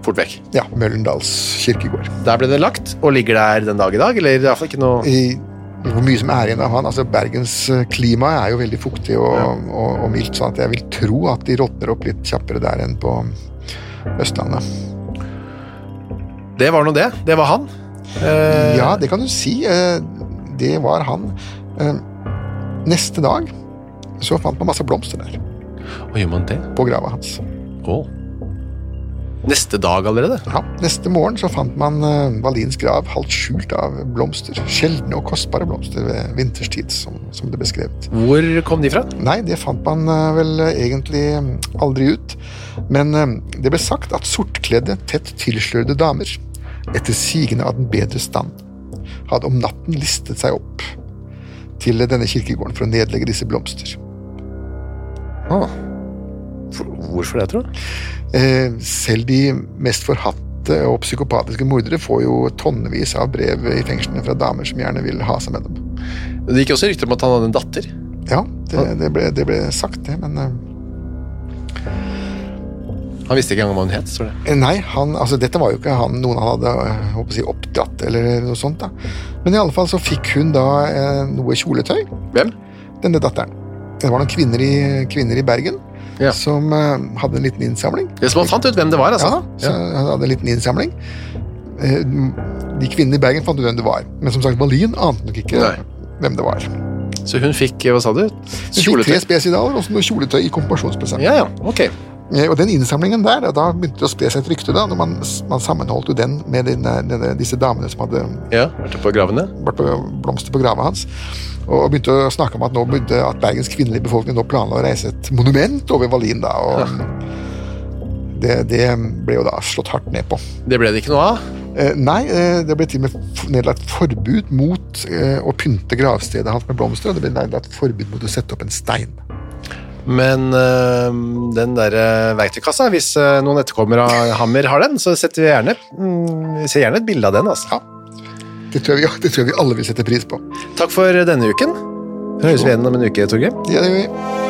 fort vekk. ja Møllendals kirkegård. Der ble det lagt og ligger der den dag i dag, eller i hvert fall ikke noe I, hvor mye som er igjen av han, altså Bergens eh, er jo veldig fuktig og, og, og mildt, så jeg vil tro at de råtner opp litt kjappere der enn på Østlandet. Det var nå det. Det var han. Eh, Ja, det kan du si. eh, Det var han. Eh, Neste dag så fant man masse blomster der, Og gjør man det? på grava hans. Å. Neste dag allerede? Ja, neste morgen så fant man Valins grav halvt skjult av blomster. Sjeldne og kostbare blomster ved vinterstid, som, som det ble skrevet. Hvor kom de fra? Nei, det fant man eh, vel egentlig eh, aldri ut. Men eh, det ble sagt at sortkledde, tett tilslørede damer, etter sigende av den bedre stand, hadde om natten listet seg opp til denne kirkegården for å nedlegge disse blomster. Å. For- Hvorfor det, tror du? Eh, selv de mest forhatte og psykopatiske mordere får jo tonnevis av brev i fengslene fra damer som gjerne vil ha seg med dem. Det gikk også rykter om at han hadde en datter. Ja, det, det, ble, det ble sagt, det, men eh, Han visste ikke engang hva hun het. står det. Nei, han, altså dette var jo ikke han, noen han hadde eh, håper si, oppdratt eller noe sånt. da. Men i alle fall så fikk hun da eh, noe kjoletøy, Hvem? denne datteren. Det var noen kvinner i, kvinner i Bergen Ja. som eh, hadde en liten innsamling. Det som han fant ut hvem det var, altså. Ja, han hadde en liten innsamling. Eh, De kvinnene i Bergen fant ut hvem det var, men som sagt, Wallin ante nok ikke Nei. hvem det var. Så hun fikk, hva sa du? Hun fikk tre spesidaler og så noe kjoletøy i konfirmasjonspresang. Ja, ja, ok. Eh, Og den innsamlingen der, da begynte det å spre seg et rykte da, når man, man sammenholdt jo den med denne, denne, disse damene som hadde Ja, Vært på gravene? vært på blomster på grava hans. Og begynte å snakke om at nå begynte at Bergens kvinnelige befolkning nå planla å reise et monument over Wallin. da, og det, det ble jo da slått hardt ned på. Det ble det ikke noe av. Eh, nei, eh, det ble til og med nedlagt forbud mot eh, å pynte gravstedet hans med blomster, og det ble nedlagt forbud mot å sette opp en stein. Men øh, den der verktøykassa, hvis noen etterkommere av Hammer har den, så setter vi gjerne, mm, ser gjerne et bilde av den. altså. Ja, det tror, jeg vi, det tror jeg vi alle vil sette pris på. Takk for denne uken. Høres vi igjen om en uke, Torgeir. Ja, det gjør vi.